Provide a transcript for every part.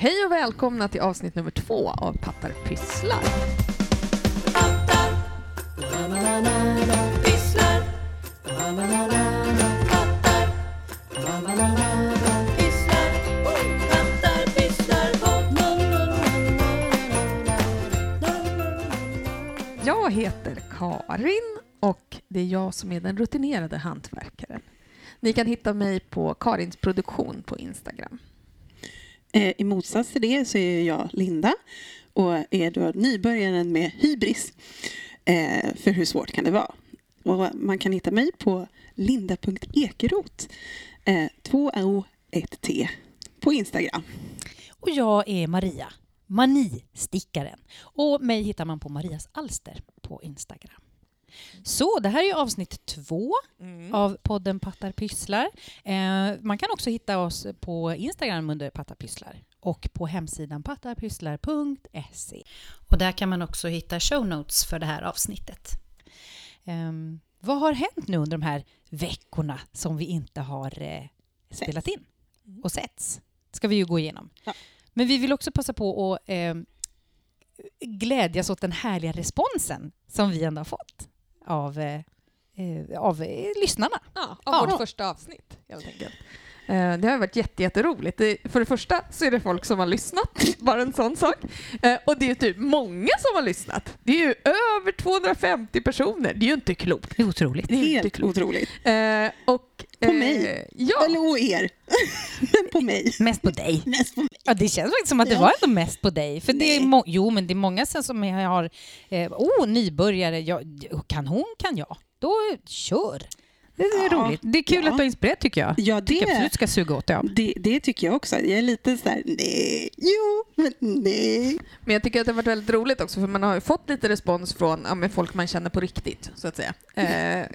Hej och välkomna till avsnitt nummer två av Pattar pysslar. Jag heter Karin och det är jag som är den rutinerade hantverkaren. Ni kan hitta mig på Karins produktion på Instagram. Eh, I motsats till det så är jag Linda och är då nybörjaren med hybris. Eh, för hur svårt kan det vara? Och man kan hitta mig på linda.ekerot, 2o1t, eh, på Instagram. Och jag är Maria, manistickaren. Och mig hittar man på Marias Alster på Instagram. Så det här är avsnitt två av podden Pattar Pysslar. Eh, man kan också hitta oss på Instagram under Pattar Pysslar och på hemsidan pattarpysslar.se. Och där kan man också hitta show notes för det här avsnittet. Ehm, vad har hänt nu under de här veckorna som vi inte har eh, spelat in och setts? ska vi ju gå igenom. Ja. Men vi vill också passa på att eh, glädjas åt den härliga responsen som vi ändå har fått av, eh, eh, av eh, lyssnarna. Ja, av Ja. vårt första avsnitt helt enkelt. Eh, Det har varit jätte, jätteroligt. För det första så är det folk som har lyssnat, bara en sån sak. Eh, Och det är typ många som har lyssnat. Det är ju över 250 personer. Det är ju inte klokt. Det är otroligt. Det är Helt klokt. otroligt. Eh, Och, På mig. Ja, Eller och er. Men på mig. Mest på dig. Mest på mig. Ja, det känns faktiskt som att det Ja. var ändå mest på dig. För det är jo, men det är många som har... Eh, oh, nybörjare. Ja, kan hon, kan jag. Då kör. Det är Ja. roligt. Det är kul Ja. att du har inspirerat tycker jag. Ja, tycker det, absolut ska suga åt det av. det, det tycker jag också. Jag är lite så här, nej, jo, men nej. men jag tycker att det har varit väldigt roligt också för man har ju fått lite respons från ja, folk man känner på riktigt, så att säga. Eh,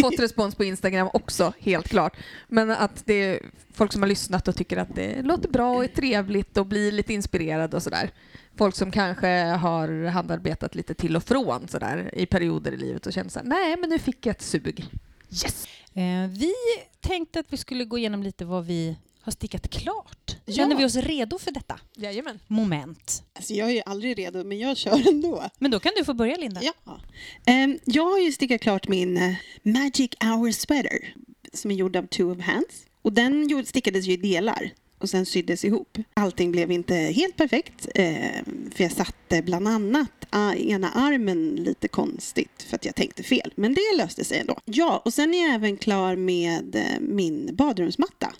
fått respons på Instagram också, helt klart. Men att det är folk som har lyssnat och tycker att det låter bra och är trevligt och blir lite inspirerade och sådär. Folk som kanske har handarbetat lite till och från sådär i perioder i livet och känner såhär, nej men nu fick jag ett sug. Yes! Eh, vi tänkte att vi skulle gå igenom lite vad vi har stickat klart. Ja. Känner vi oss redo för detta Jajamän. moment? Alltså, jag är ju aldrig redo, men jag kör ändå. Men då kan du få börja, Linda. Ja. Ehm, jag har ju stickat klart min eh, Magic Hour Sweater som är gjord av Two of Hands. Och den stickades ju i delar och sen syddes ihop. Allting blev inte helt perfekt eh, för jag satte bland annat ena armen lite konstigt för att jag tänkte fel. Men det löste sig ändå. Ja, och sen är jag även klar med eh, min badrumsmatta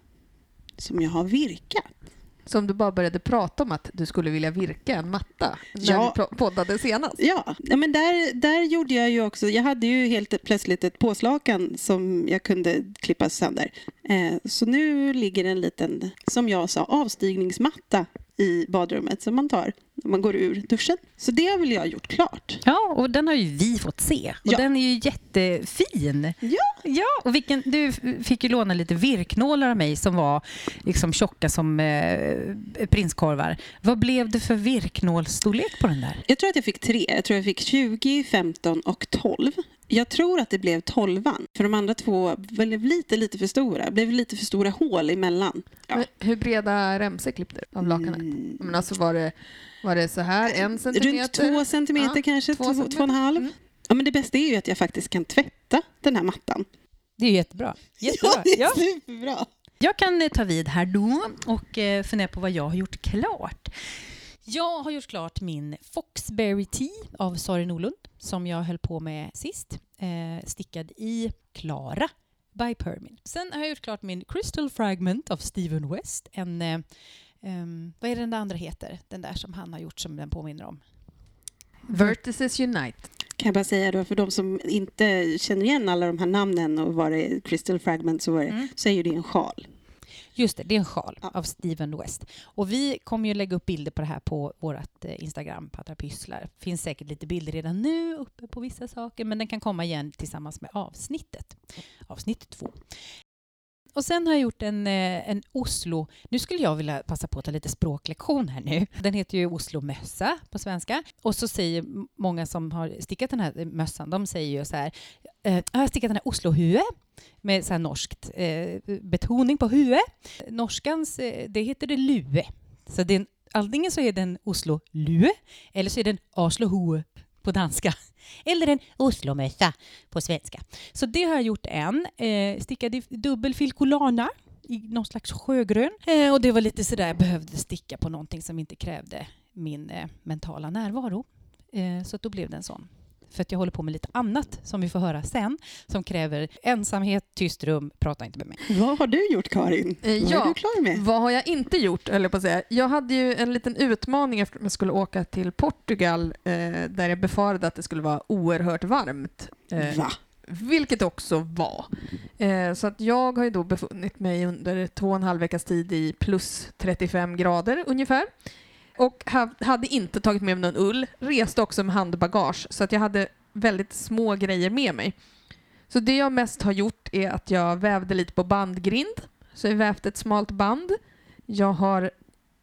som jag har virkat. Som du bara började prata om att du skulle vilja virka en matta när Ja. vi poddade senast. Ja, ja men där, där gjorde jag ju också, jag hade ju helt plötsligt ett påslakan som jag kunde klippa sönder. Eh, så nu ligger en liten, som jag sa, avstigningsmatta i badrummet som man tar när man går ur duschen. Så det har väl jag gjort klart. Ja, och den har ju vi fått se. Och Ja. den är ju jättefin. Ja. Ja, och vilken, du fick ju låna lite virknålar av mig som var liksom tjocka som eh, prinskorvar. Vad blev det för virknålsstorlek på den där? Jag tror att jag fick tre. Jag tror jag fick 20, 15 och 12. Jag tror att det blev 12 för de andra två blev lite, lite för stora. Det blev lite för stora hål emellan. Ja. Men Hur breda remsor klippte du av lakanet? Mm. Men alltså var det, var det så här, en Runt centimeter? två centimeter Ja, kanske, två två, centimeter. två och en halv. Mm. Ja, men det bästa är ju att jag faktiskt kan tvätta den här mattan. Det är ju jättebra. jättebra. Ja, det är superbra. Jag kan eh, ta vid här då och eh, fundera på vad jag har gjort klart. Jag har gjort klart min Foxberry Tea av Sari Norlund som jag höll på med sist. Eh, stickad i Klara by Permin. Sen har jag gjort klart min Crystal Fragment av Steven West. En, eh, ehm, vad är den där andra heter? Den där som han har gjort som den påminner om. Vertices Unite. Kan jag bara säga då, för de som inte känner igen alla de här namnen och vad det är, Crystal Fragment, så, var det, Mm. så är ju det en sjal. Just det, det är en sjal Ja. av Steven West. Och vi kommer ju lägga upp bilder på det här på vårt eh, Instagram, Pattar Pysslar. finns säkert lite bilder redan nu uppe på vissa saker, men den kan komma igen tillsammans med avsnittet. Avsnitt två. Och sen har jag gjort en, eh, en Oslo... Nu skulle jag vilja passa på att ta lite språklektion här nu. Den heter ju Oslo-mössa på svenska. Och så säger många som har stickat den här mössan, de säger ju så här, eh, jag har stickat den här Oslo-hue med så här norskt eh, betoning på hue. Norskans, eh, det heter det lue Så det är en, antingen så är den Oslo lue eller så är den Oslo hue på danska. Eller en Oslomössa på svenska. Så det har jag gjort en. Eh, stickade i dubbel filcolana i någon slags sjögrön. Eh, och det var lite sådär, jag behövde sticka på någonting som inte krävde min eh, mentala närvaro. Eh, så då blev det en sån. För att jag håller på med lite annat som vi får höra sen som kräver ensamhet, tyst rum, prata inte med mig. Vad har du gjort Karin? Eh, Vad ja. är du klar med? Vad har jag inte gjort, jag på att säga. Jag hade ju en liten utmaning efter att jag skulle åka till Portugal eh, där jag befarade att det skulle vara oerhört varmt. Eh, Va? Vilket också var. Eh, så att jag har ju då befunnit mig under två och en halv veckas tid i plus 35 grader ungefär. Och hade inte tagit med mig någon ull, reste också med handbagage så att jag hade väldigt små grejer med mig. Så det jag mest har gjort är att jag vävde lite på bandgrind. Så jag vävt ett smalt band. Jag har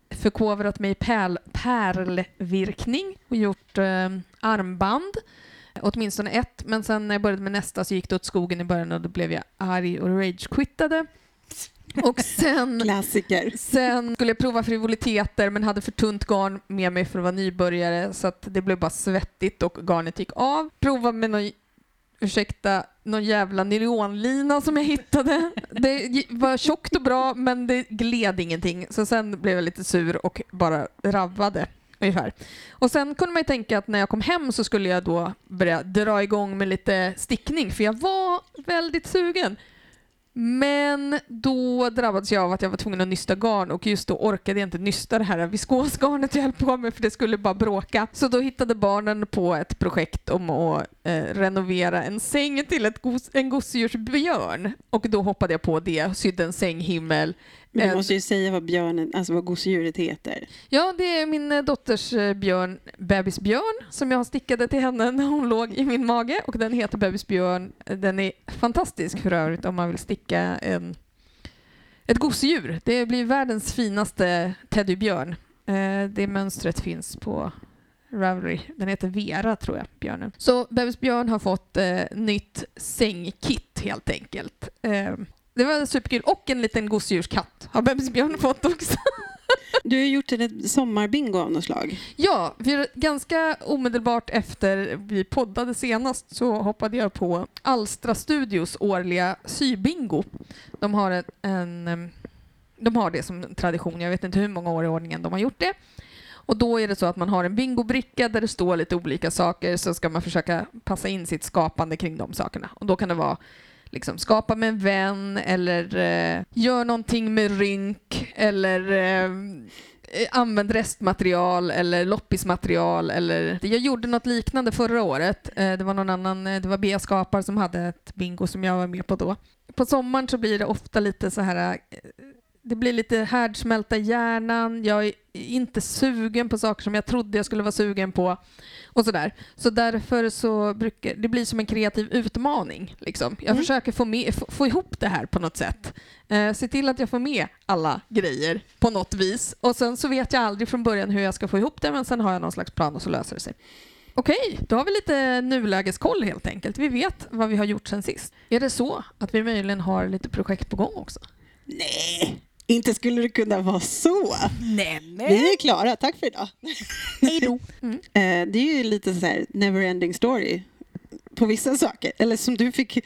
förkovrat mig i pärl, pärlvirkning och gjort eh, armband. Åtminstone ett, men sen när jag började med nästa så gick det åt skogen i början och då blev jag arg och ragequittade. Och sen, Klassiker. sen skulle jag prova frivoliteter men hade för tunt garn med mig för att vara nybörjare så att det blev bara svettigt och garnet gick av. Prova med någon, ursäkta, någon jävla nylonlina som jag hittade. Det var tjockt och bra men det gled ingenting så sen blev jag lite sur och bara ravvade ungefär. Och sen kunde man ju tänka att när jag kom hem så skulle jag då börja dra igång med lite stickning för jag var väldigt sugen. Men då drabbades jag av att jag var tvungen att nysta garn och just då orkade jag inte nysta det här viskosgarnet jag höll på med för det skulle bara bråka. Så då hittade barnen på ett projekt om att eh, renovera en säng till ett gos, en gosedjursbjörn. Och då hoppade jag på det, sydde en sänghimmel. Men du Eh, måste ju säga vad björnen, alltså vad gosedjuret heter. Ja, det är min eh, dotters eh, björn, bebisbjörn, som jag stickade till henne när hon låg i min mage. Och den heter bebisbjörn. Den är fantastisk för övrigt om man vill sticka en, ett gosedjur. Det blir världens finaste teddybjörn. Det mönstret finns på Ravelry. Den heter Vera, tror jag, björnen. Så bebisbjörn har fått eh, nytt sängkit, helt enkelt. Eh, det var superkul. Och en liten gosedjurskatt har bebisbjörn fått också. Du har gjort ett sommarbingo av något slag. Ja, för ganska omedelbart efter vi poddade senast så hoppade jag på Alstra Studios årliga sybingo. De har en, de har det som tradition, jag vet inte hur många år i ordningen de har gjort det. Och då är det så att man har en bingobricka där det står lite olika saker så ska man försöka passa in sitt skapande kring de sakerna. Och då kan det vara liksom skapa med en vän eller eh, gör någonting med rynk eller eh, eh, använd restmaterial eller loppismaterial eller jag gjorde något liknande förra året. Eh, det var någon annan, eh, det var Bea Skapar som hade ett bingo som jag var med på då. På sommaren så blir det ofta lite så här eh, det blir lite härdsmälta i hjärnan, jag är inte sugen på saker som jag trodde jag skulle vara sugen på och sådär. Så därför så brukar det bli som en kreativ utmaning. Liksom. Jag Mm. försöker få, med, få, få ihop det här på något sätt. Eh, se till att jag får med alla grejer på något vis. Och sen så vet jag aldrig från början hur jag ska få ihop det men sen har jag någon slags plan och så löser det sig. Okej, då har vi lite nulägeskoll helt enkelt. Vi vet vad vi har gjort sen sist. Är det så att vi möjligen har lite projekt på gång också? Nej, inte skulle det kunna vara så. Nämen! Vi är klara, tack för idag. Hej då! Eh, Det är ju lite så här never ending story på vissa saker. Eller som du fick...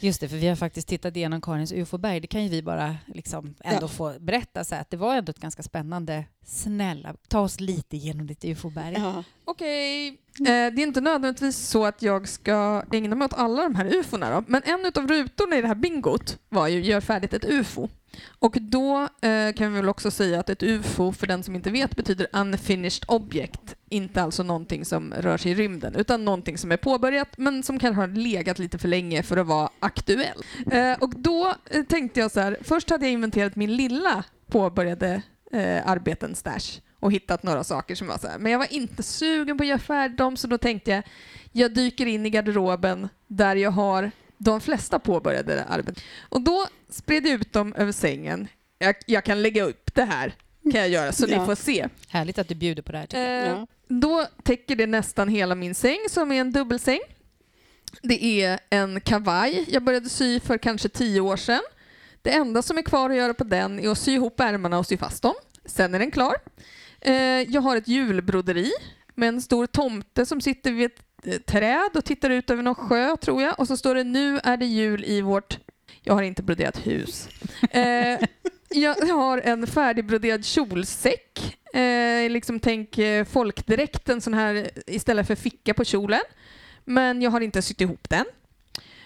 Just det, för vi har faktiskt tittat igenom Karins UFO-berg. Det kan ju vi bara liksom ändå Ja. få berätta. Så att det var ändå ett ganska spännande. Snälla, ta oss lite genom ditt UFO-berg. Ja. Okej. Eh, det är inte nödvändigtvis så att jag ska ägna mig åt alla de här ufona då. Men en av rutorna i det här bingot var ju gör färdigt ett ufo. Och då eh, kan vi väl också säga att ett ufo, för den som inte vet, betyder unfinished object. Inte alltså någonting som rör sig i rymden, utan någonting som är påbörjat men som kanske har legat lite för länge för att vara aktuell. Eh, och då eh, tänkte jag så här, först hade jag inventerat min lilla påbörjade eh, arbeten stash och hittat några saker som var så här. Men jag var inte sugen på att göra färdigt dem så då tänkte jag jag dyker in i garderoben där jag har de flesta påbörjade arbeten. Och då spred jag ut dem över sängen. Jag, jag kan lägga upp det här kan jag göra så Ja. ni får se. Härligt att du bjuder på det här. Eh, Ja. Då täcker det nästan hela min säng som är en dubbelsäng. Det är en kavaj jag började sy för kanske tio år sedan. Det enda som är kvar att göra på den är att sy ihop ärmarna och sy fast dem. Sen är den klar. Eh, jag har ett julbroderi med en stor tomte som sitter vid ett träd och tittar ut över någon sjö, tror jag. Och så står det nu är det jul i vårt... Jag har inte broderat hus. Eh, jag har en färdigbroderad kjolsäck. Eh, liksom tänk eh, folkdräkten sån här istället för ficka på kjolen. Men jag har inte sytt ihop den.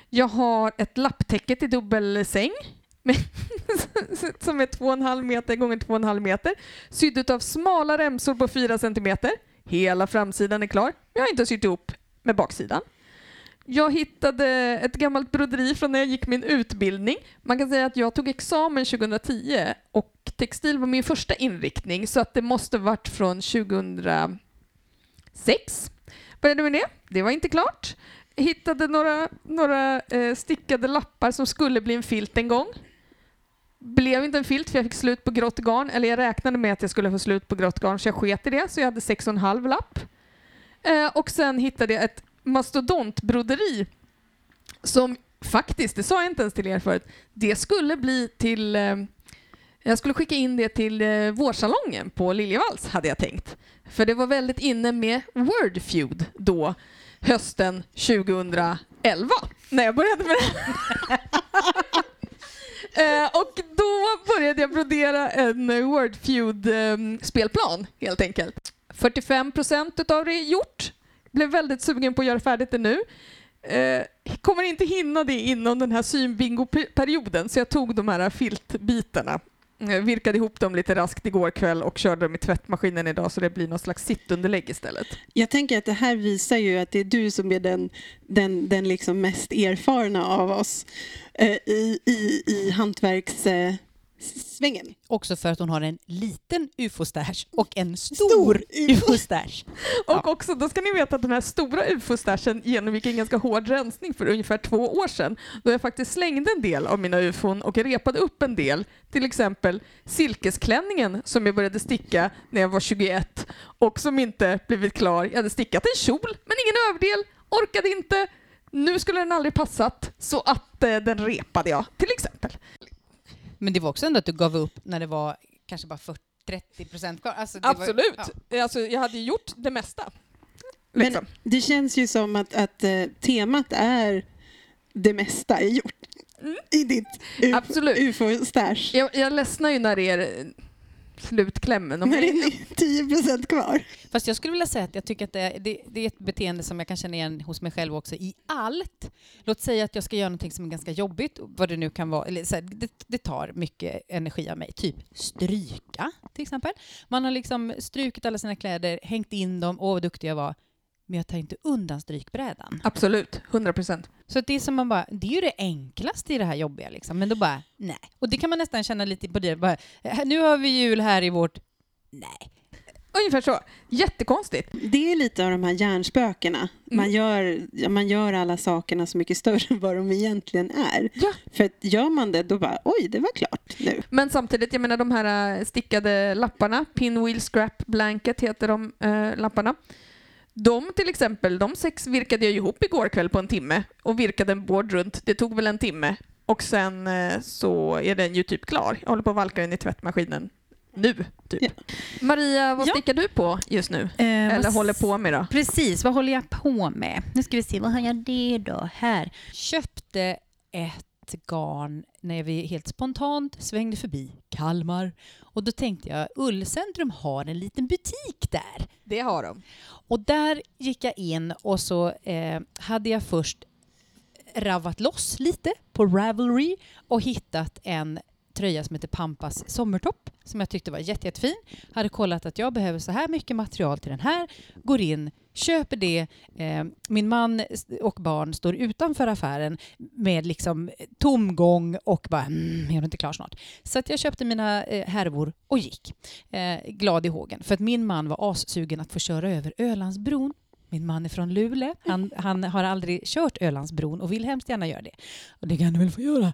Jag har ett lapptäcke till dubbelsäng som är 2,5 meter gånger 2,5 meter. Sydd av smala remsor på 4 centimeter. Hela framsidan är klar. Jag har inte sytt ihop med baksidan. Jag hittade ett gammalt broderi från när jag gick min utbildning. Man kan säga att jag tog examen 2010 och textil var min första inriktning så att det måste varit från 2006. Började med det. Det var inte klart. Hittade några, några eh, stickade lappar som skulle bli en filt en gång. Blev inte en filt för jag fick slut på grått garn, eller jag räknade med att jag skulle få slut på grått garn så jag sket i det, så jag hade 6,5 lapp. Eh, och sen hittade jag ett mastodontbroderi som faktiskt, det sa jag inte ens till er förut, det skulle bli till eh, jag skulle skicka in det till eh, vårsalongen på Liljevalchs hade jag tänkt. För det var väldigt inne med Wordfeud då, hösten 2011, när jag började med det. Eh, och då började jag brodera en Wordfeud-spelplan helt enkelt. 45 procent av det är gjort. Blev väldigt sugen på att göra färdigt det nu. Eh, kommer inte hinna det inom den här synbingo-perioden så jag tog de här filtbitarna eh, virkade ihop dem lite raskt igår kväll och körde dem i tvättmaskinen idag så det blir någon slags sittunderlägg istället. Jag tänker att det här visar ju att det är du som är den, den, den liksom mest erfarna av oss eh, i, i, i eh, hantverkssvängen. Också för att hon har en liten ufo-stash och en stor, Stor ufo-stash. Och också, då ska ni veta att den här stora ufo-stashen genomgick en ganska hård rensning för ungefär två år sedan då jag faktiskt slängde en del av mina ufon och repade upp en del. Till exempel silkesklänningen som jag började sticka när jag var 21 och som inte blivit klar. Jag hade stickat en kjol men ingen överdel, orkade inte. Nu skulle den aldrig passat så att eh, den repade jag till exempel. Men det var också ändå att du gav upp när det var kanske bara 40 30 procent kvar. Alltså det var- Absolut. ja. Alltså, jag hade gjort det mesta. Men Liksom. det känns ju som att, att eh, temat är det mesta är gjort i ditt ufo, Absolut. ufo-stash. Jag, jag ledsnar ju när det är slutklämmen. Om När det är 10 procent kvar. Fast jag skulle vilja säga att jag tycker att det, det, det är ett beteende som jag kan känna igen hos mig själv också i allt. Låt säga att jag ska göra någonting som är ganska jobbigt, vad det nu kan vara. Eller så här, det, det tar mycket energi av mig. Typ stryka, till exempel. Man har liksom strukit alla sina kläder, hängt in dem, åh vad duktig jag var. Men jag tar inte undan strykbrädan. Absolut, 100 procent. Så att det är som man bara, det är ju det enklaste i det här jobbiga liksom. Men då bara, nej. Och det kan man nästan känna lite på det. Bara, "Eh, nu har vi jul här i vårt, nej. Ungefär så. Jättekonstigt. Det är lite av de här hjärnspökena. Man, Mm. gör, man gör alla sakerna så mycket större än vad de egentligen är. Ja. För att gör man det, då bara oj, det var klart nu. Men samtidigt, jag menar de här eh, stickade lapparna, Pinwheel Scrap Blanket heter de eh, lapparna. De till exempel, de sex virkade jag ihop igår kväll på en timme och virkade en board runt. Det tog väl en timme. Och sen eh, så är den ju typ klar. Jag håller på att valka den i tvättmaskinen nu, typ. Ja. Maria, vad Ja. stickar du på just nu? Eh, Eller vad håller på med då? Precis, vad håller jag på med? Nu ska vi se, vad har jag det då? Här. Köpte ett garn när vi helt spontant svängde förbi Kalmar. Och då tänkte jag, Ullcentrum har en liten butik där. Det har de. Och där gick jag in och så eh, hade jag först ravat loss lite på Ravelry och hittat en tröja som heter Pampas sommartopp som jag tyckte var jätte, jättefin. Hade kollat att jag behöver så här mycket material till den här. Går in, köper det. Eh, min man och barn står utanför affären med liksom tomgång och bara mm, jag är inte klar snart. Så att jag köpte mina eh, härvor och gick. Eh, glad i hågen. För att min man var assugen att få köra över Ölandsbron. Min man är från Luleå. Han, han har aldrig kört Ölandsbron och vill hemskt gärna göra det. Och det kan du väl få göra,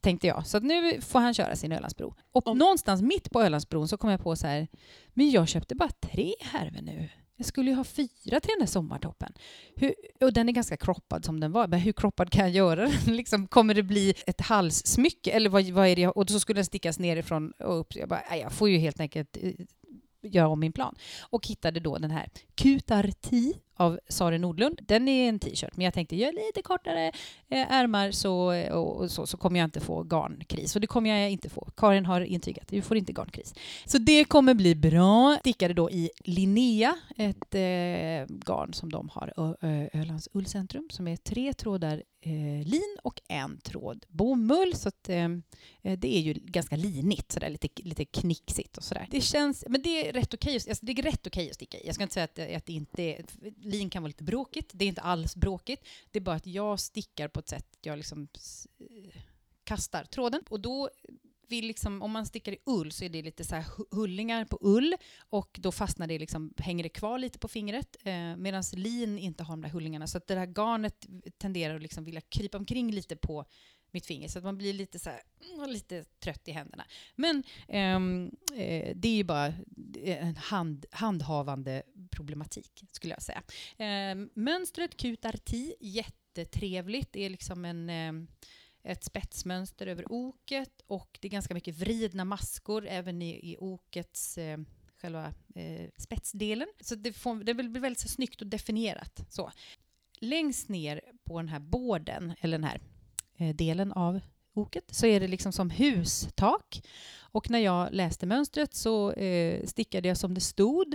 tänkte jag. Så nu får han köra sin Ölandsbro. Och Om- någonstans mitt på Ölandsbron så kom jag på så här, men jag köpte bara tre härvor nu. jag skulle ju ha fyra till den där sommartoppen. Hur, och den är ganska kroppad som den var. Men hur kroppad kan jag göra den? liksom, kommer det bli ett halssmycke? Eller vad, vad är det? jag- Och så skulle den stickas nerifrån och upp. Jag bara, jag får ju helt enkelt eh, göra om min plan. Och hittade då den här Kutarti av Sara Nordlund. Den är en t-shirt, men jag tänkte gör lite kortare eh, ärmar så, eh, och, och så, så kommer jag inte få garnkris. Och det kommer jag inte få. Karin har intygat, du får inte garnkris. Så det kommer bli bra. Stickade då i Linnea, ett eh, garn som de har, Ö- Ö- Ölands ullcentrum, som är tre trådar eh, lin och en tråd bomull. Så att, eh, eh det är ju ganska linigt, sådär, lite, lite knixigt och sådär. Det känns, men det är rätt okej, att- alltså, det är rätt att sticka i. Jag ska inte säga att, att det inte är, lin kan vara lite bråkigt, det är inte alls bråkigt. Det är bara att jag stickar på ett sätt, jag liksom eh, kastar tråden. Och då vill liksom, om man stickar i ull så är det lite så här hullingar på ull och då fastnar det liksom, hänger det kvar lite på fingret eh, medan lin inte har de där hullingarna. Så att det här garnet tenderar att liksom vilja krypa omkring lite på mitt finger så att man blir lite så här, mm, lite trött i händerna. Men ehm, eh, det är ju bara eh, en hand, handhavande problematik skulle jag säga. Eh, mönstret Kutarti, jättetrevligt. Det är liksom en, eh, ett spetsmönster över oket och det är ganska mycket vridna maskor även i, i okets eh, själva eh, spetsdelen. Så det, får, det blir väldigt så snyggt och definierat. Så. Längst ner på den här båden, eller den här Eh, delen av oket, så är det liksom som hustak. Och när jag läste mönstret så eh, stickade jag som det stod.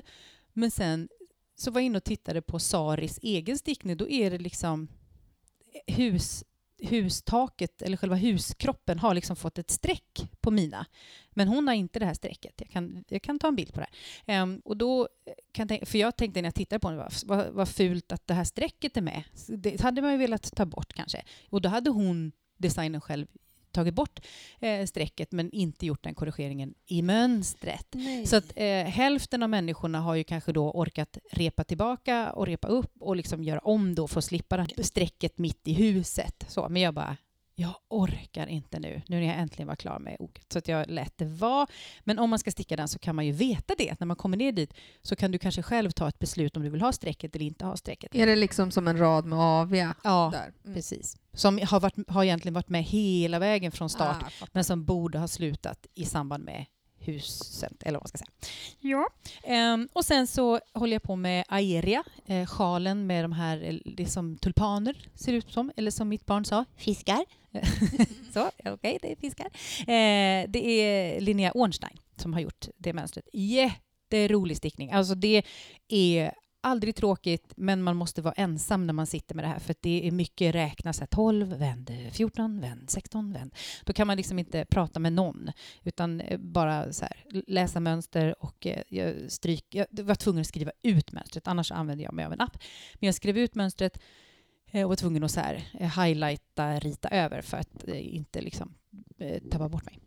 Men sen så var jag inne och tittade på Saris egen stickning. Då är det liksom eh, hus, hustaket, eller själva huskroppen, har liksom fått ett streck på mina. Men hon har inte det här strecket. Jag kan, jag kan ta en bild på det här. Um, och då kan jag tänka, för jag tänkte när jag tittade på den, vad, vad, vad fult att det här strecket är med. Så Det hade man ju velat ta bort kanske. Och då hade hon, designen själv, tagit bort eh, strecket men inte gjort den korrigeringen i mönstret. Nej. Så att eh, hälften av människorna har ju kanske då orkat repa tillbaka och repa upp och liksom göra om då för att slippa strecket mitt i huset. Så, men jag bara, jag orkar inte nu, nu när jag äntligen var klar med oket. Så att jag lät det vara. Men om man ska sticka den så kan man ju veta det. När man kommer ner dit så kan du kanske själv ta ett beslut om du vill ha strecket eller inte ha strecket. Är det liksom som en rad med aviga Ja? Mm. precis. Som har, varit, har egentligen varit med hela vägen från start Ah, men som borde ha slutat i samband med huset, eller vad man ska säga. Ja. Ehm, och sen så håller jag på med aeria, eh, sjalen med de här, eh, det är som tulpaner ser ut som, eller som mitt barn sa, fiskar. så, okej, det är fiskar. Eh, det är Linnea Ornstein som har gjort det mönstret. Jätterolig stickning. Alltså det är aldrig tråkigt, men man måste vara ensam när man sitter med det här för det är mycket räkna, så här, 12, vänd 14, vänd 16, vänd. Då kan man liksom inte prata med någon utan eh, bara så här, läsa mönster och eh, jag, stryk, jag var tvungen att skriva ut mönstret, annars använder jag mig av en app. Men jag skrev ut mönstret Eh, och var tvungen att så här, eh, highlighta, rita över för att eh, inte liksom, tappa bort mig.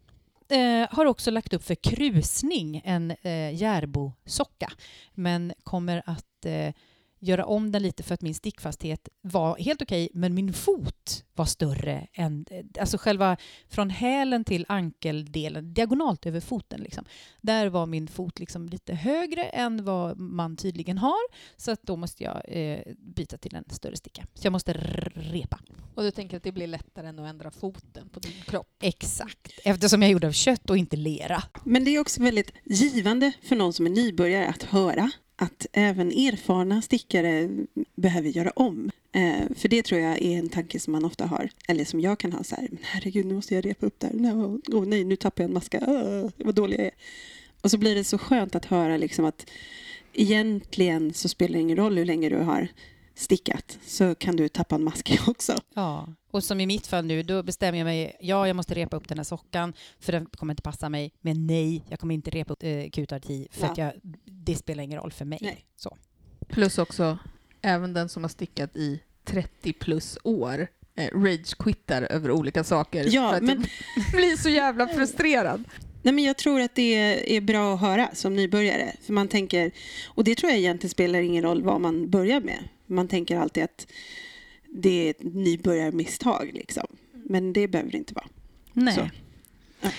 Eh, har också lagt upp för krusning en eh, Järbo-socka men kommer att eh, göra om den lite för att min stickfasthet var helt okej men min fot var större än, eh, alltså själva från hälen till ankeldelen, diagonalt över foten liksom. Där var min fot liksom lite högre än vad man tydligen har så att då måste jag eh, byta till en större sticka. Så jag måste repa. Och du tänker att det blir lättare än att ändra foten på din kropp? Exakt, eftersom jag är gjord av kött och inte lera. Men det är också väldigt givande för någon som är nybörjare att höra att även erfarna stickare behöver göra om. Eh, för det tror jag är en tanke som man ofta har, eller som jag kan ha så här, men herregud nu måste jag repa upp där, nej, oh, nej nu tappar jag en maska, oh, vad dålig jag är. Och så blir det så skönt att höra liksom att egentligen så spelar det ingen roll hur länge du har stickat så kan du tappa en maska också. Ja, och som i mitt fall nu, då bestämmer jag mig, ja, jag måste repa upp den här sockan för den kommer inte passa mig, men nej, jag kommer inte repa upp eh, kutarti för Ja. att jag, det spelar ingen roll för mig. Nej. Så. Plus också, även den som har stickat i 30 plus år eh, rage-quittar över olika saker. Ja, för att men- blir så jävla frustrerad. Nej, men jag tror att det är bra att höra som nybörjare. För man tänker, och det tror jag egentligen spelar ingen roll vad man börjar med. Man tänker alltid att det är ett nybörjarmisstag. Liksom. Men det behöver det inte vara. Nej. Ja.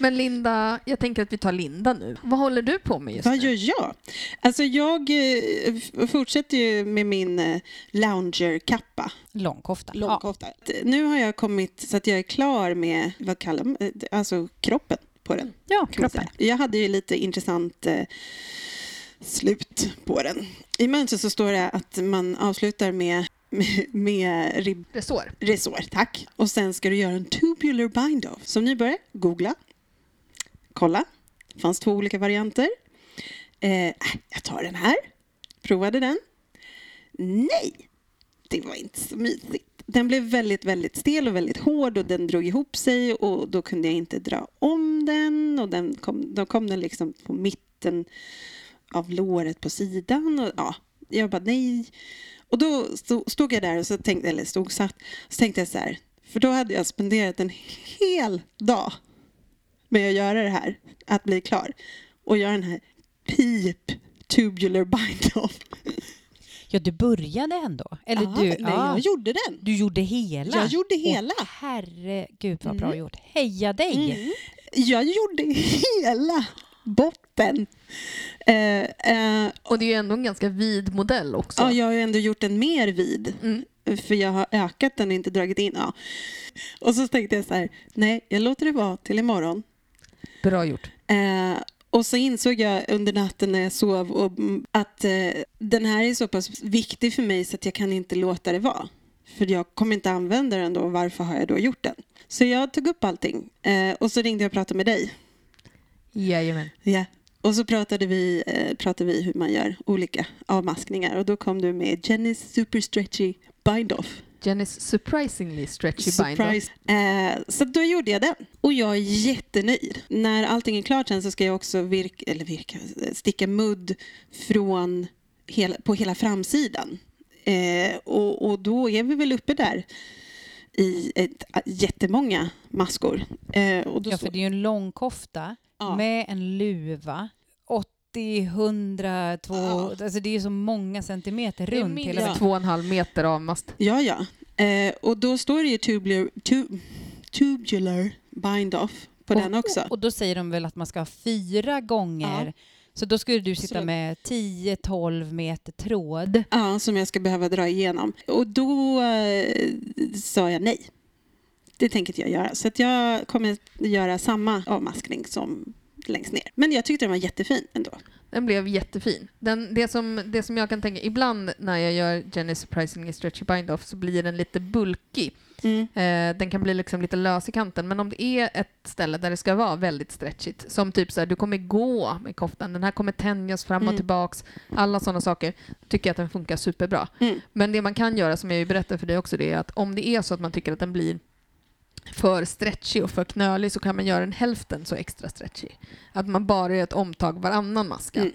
Men Linda, jag tänker att vi tar Linda nu. Vad håller du på med just Vad nu? gör jag? Alltså jag eh, fortsätter ju med min eh, loungerkappa, Långkofta. Ja. långkofta. Nu har jag kommit så att jag är klar med, vad kallar man eh, alltså kroppen på den. ja, kan man kroppen. Jag hade ju lite intressant slut på den. I mönstret så står det att man avslutar med, med, med ribb Resår. resår, tack. Och sen ska du göra en tubular bind-off. Som nybörjare, googla, kolla. Det fanns två olika varianter. Eh, äh, jag tar den här. Provade den. Nej, det var inte så mysigt. Den blev väldigt, väldigt stel och väldigt hård och den drog ihop sig och då kunde jag inte dra om den och den kom, då kom den liksom på mitten av låret på sidan och ja, jag bara nej. Och då stod, jag där och så tänkte, eller stod satt, så tänkte jag så här, för då hade jag spenderat en hel dag med att göra det här, att bli klar och göra den här pip tubular bind-off. Ja, du började ändå. Eller Ja, du, nej, ja, jag gjorde den. du gjorde hela. Jag gjorde hela. Åh, herregud vad bra Mm. gjort. Heja dig! Mm. Jag gjorde hela botten. Eh, eh, Och det är ju ändå en ganska vid modell också. ja, jag har ju ändå gjort den mer vid. Mm. För jag har ökat den och inte dragit in. Ja. Och så tänkte jag så här, nej, jag låter det vara till imorgon. Bra gjort. Eh, och så insåg jag under natten när jag sov och, mm, att eh, den här är så pass viktig för mig så att jag kan inte låta det vara. För jag kommer inte använda den då, varför har jag då gjort den? Så jag tog upp allting eh, och så ringde jag och pratade med dig. Jajamän. Ja. Och så pratade vi, eh, pratade vi hur man gör olika avmaskningar och då kom du med Jennys Super Stretchy Bind-Off. Jennys surprisingly stretchy. Surprise. Eh, så då gjorde jag den. Och jag är jättenöjd. När allting är klart sen så ska jag också virka, eller virka, sticka mudd från hela, på hela framsidan. Eh, och, och då är vi väl uppe där i ett, jättemånga maskor. Eh, och då Ja, för det är ju en långkofta Ja. med en luva. 80, 100, 2... Ja. Alltså det är ju så många centimeter Det är runt hela Ja. två och en halv meter avmast. Ja, ja. Eh, och då står det ju tubular, tu, tubular bind-off på den också. Och, och då säger de väl att man ska ha fyra gånger. Ja. Så då skulle du sitta med 10-12 meter tråd. Ja, som jag ska behöva dra igenom. Och då eh, sa jag nej. Det tänker inte jag göra. Så att jag kommer göra samma avmaskning som längst ner. Men jag tyckte den var jättefin ändå. Den blev jättefin. Den, det, som, det som jag kan tänka, ibland när jag gör Jenny surprisingly stretchy bind off så blir den lite bulkig. Mm. Eh, den kan bli liksom lite lös i kanten, men om det är ett ställe där det ska vara väldigt stretchigt, som typ så här, du kommer gå med koftan, den här kommer tänjas fram och Mm. tillbaks, alla sådana saker, tycker jag att den funkar superbra. Mm. Men det man kan göra, som jag ju berättade för dig också, det är att om det är så att man tycker att den blir för stretchig och för knölig så kan man göra den hälften så extra stretchig. Att man bara gör ett omtag varannan maska Mm.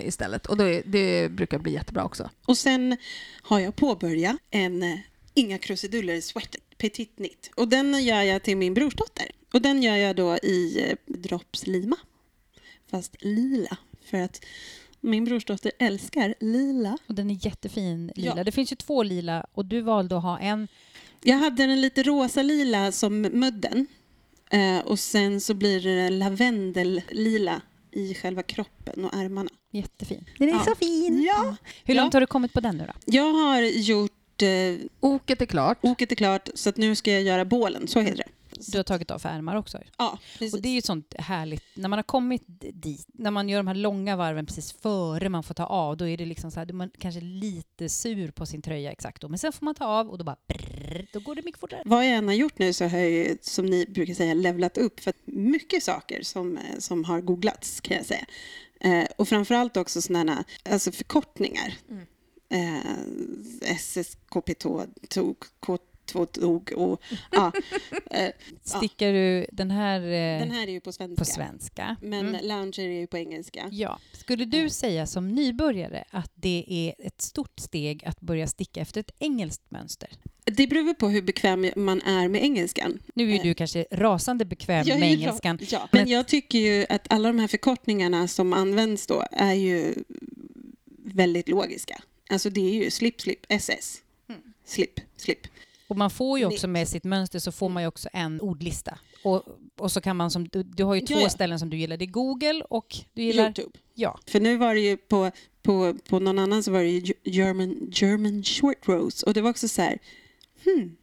eh, istället. Och är, det brukar bli jättebra också. Och sen har jag påbörjat en eh, Inga krusiduller sweater, petit knit. Och den gör jag till min brorsdotter. Och den gör jag då i eh, drops lima. Fast lila. För att min brorsdotter älskar lila. Och den är jättefin lila. Ja. Det finns ju två lila och du valde att ha en. Jag hade den lite rosa-lila som mudden. Eh, och sen så blir det lavendel-lila i själva kroppen och ärmarna. Jättefin. Den är Ja. så fin. Ja. Hur Ja. långt har du kommit på den nu då? Jag har gjort... Eh, Oket är klart. oket är klart, så att nu ska jag göra bålen. Så heter det. Du har tagit av för ärmar också. Ja, precis. Och det är ju ett sånt härligt, när man har kommit dit, när man gör de här långa varven precis före man får ta av, då är det liksom så här, man kanske lite sur på sin tröja exakt då, men sen får man ta av och då bara brrr, då går det mycket fortare. Vad jag än har gjort nu så har jag ju, som ni brukar säga, levlat upp för mycket saker som, eh, som har googlats kan jag säga. Eh, och framförallt också sådana alltså förkortningar. Mm. Eh, SSKP2, TOG, K2 TOG och ja. Eh, Stickar du den här, eh, den här är ju på svenska. på svenska? Men Mm. lounger är ju på engelska. Ja. Skulle du säga som nybörjare att det är ett stort steg att börja sticka efter ett engelskt mönster? Det beror på hur bekväm man är med engelskan. Nu är Eh. du kanske rasande bekväm med engelskan. Ja. Men- Men jag tycker ju att alla de här förkortningarna som används då är ju väldigt logiska. Alltså det är ju slip, slip, SS. Mm. Slip, slip. Och man får ju också med sitt mönster så får man ju också en ordlista. Och Och så kan man som, du, du har ju två ja. ställen som du gillar. Det är Google och du gillar... Youtube. Ja. För nu var det ju på, på, på någon annan så var det ju Ge- German, German short roast och det var också så här, hmm,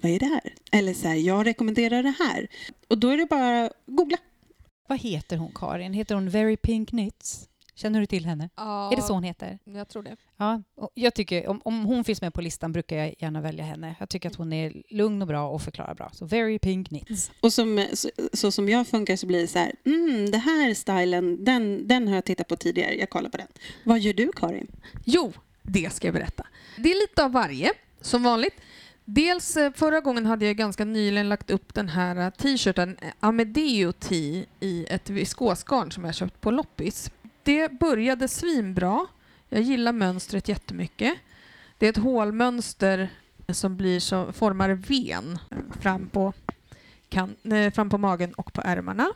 vad är det här? Eller så här, jag rekommenderar det här. Och då är det bara googla. Vad heter hon, Karin? Heter hon Very Pink Knits? Känner du till henne? Ja, Är det så hon heter? Jag tror det. Ja, och jag tycker, om, om hon finns med på listan brukar jag gärna välja henne. Jag tycker att hon är lugn och bra och förklarar bra. Så Very Pink Knits. Och som, så, så som jag funkar så blir det så här, mm, det här stilen, den, den har jag tittat på tidigare, jag kollar på den. Vad gör du Karin? Jo, det ska jag berätta. Det är lite av varje, som vanligt. Dels eh, förra gången hade jag ganska nyligen lagt upp den här eh, t-shirten eh, Amedeo T i ett viskosgarn som jag köpt på loppis. Det började svinbra. Jag gillar mönstret jättemycket. Det är ett hålmönster som blir så, formar ven fram på, kan, eh, fram på magen och på ärmarna.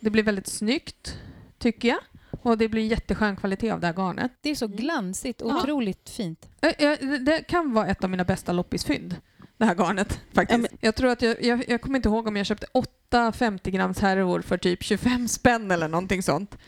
Det blir väldigt snyggt, tycker jag. Och det blir jätteskön kvalitet av det här garnet. Det är så glansigt och Ja. otroligt fint. Eh, eh, Det kan vara ett av mina bästa loppisfynd, det här garnet. faktiskt. Ja, Jag tror att jag, jag, jag kommer inte ihåg om jag köpte åtta 50 grams härvor för typ 25 spänn eller någonting sånt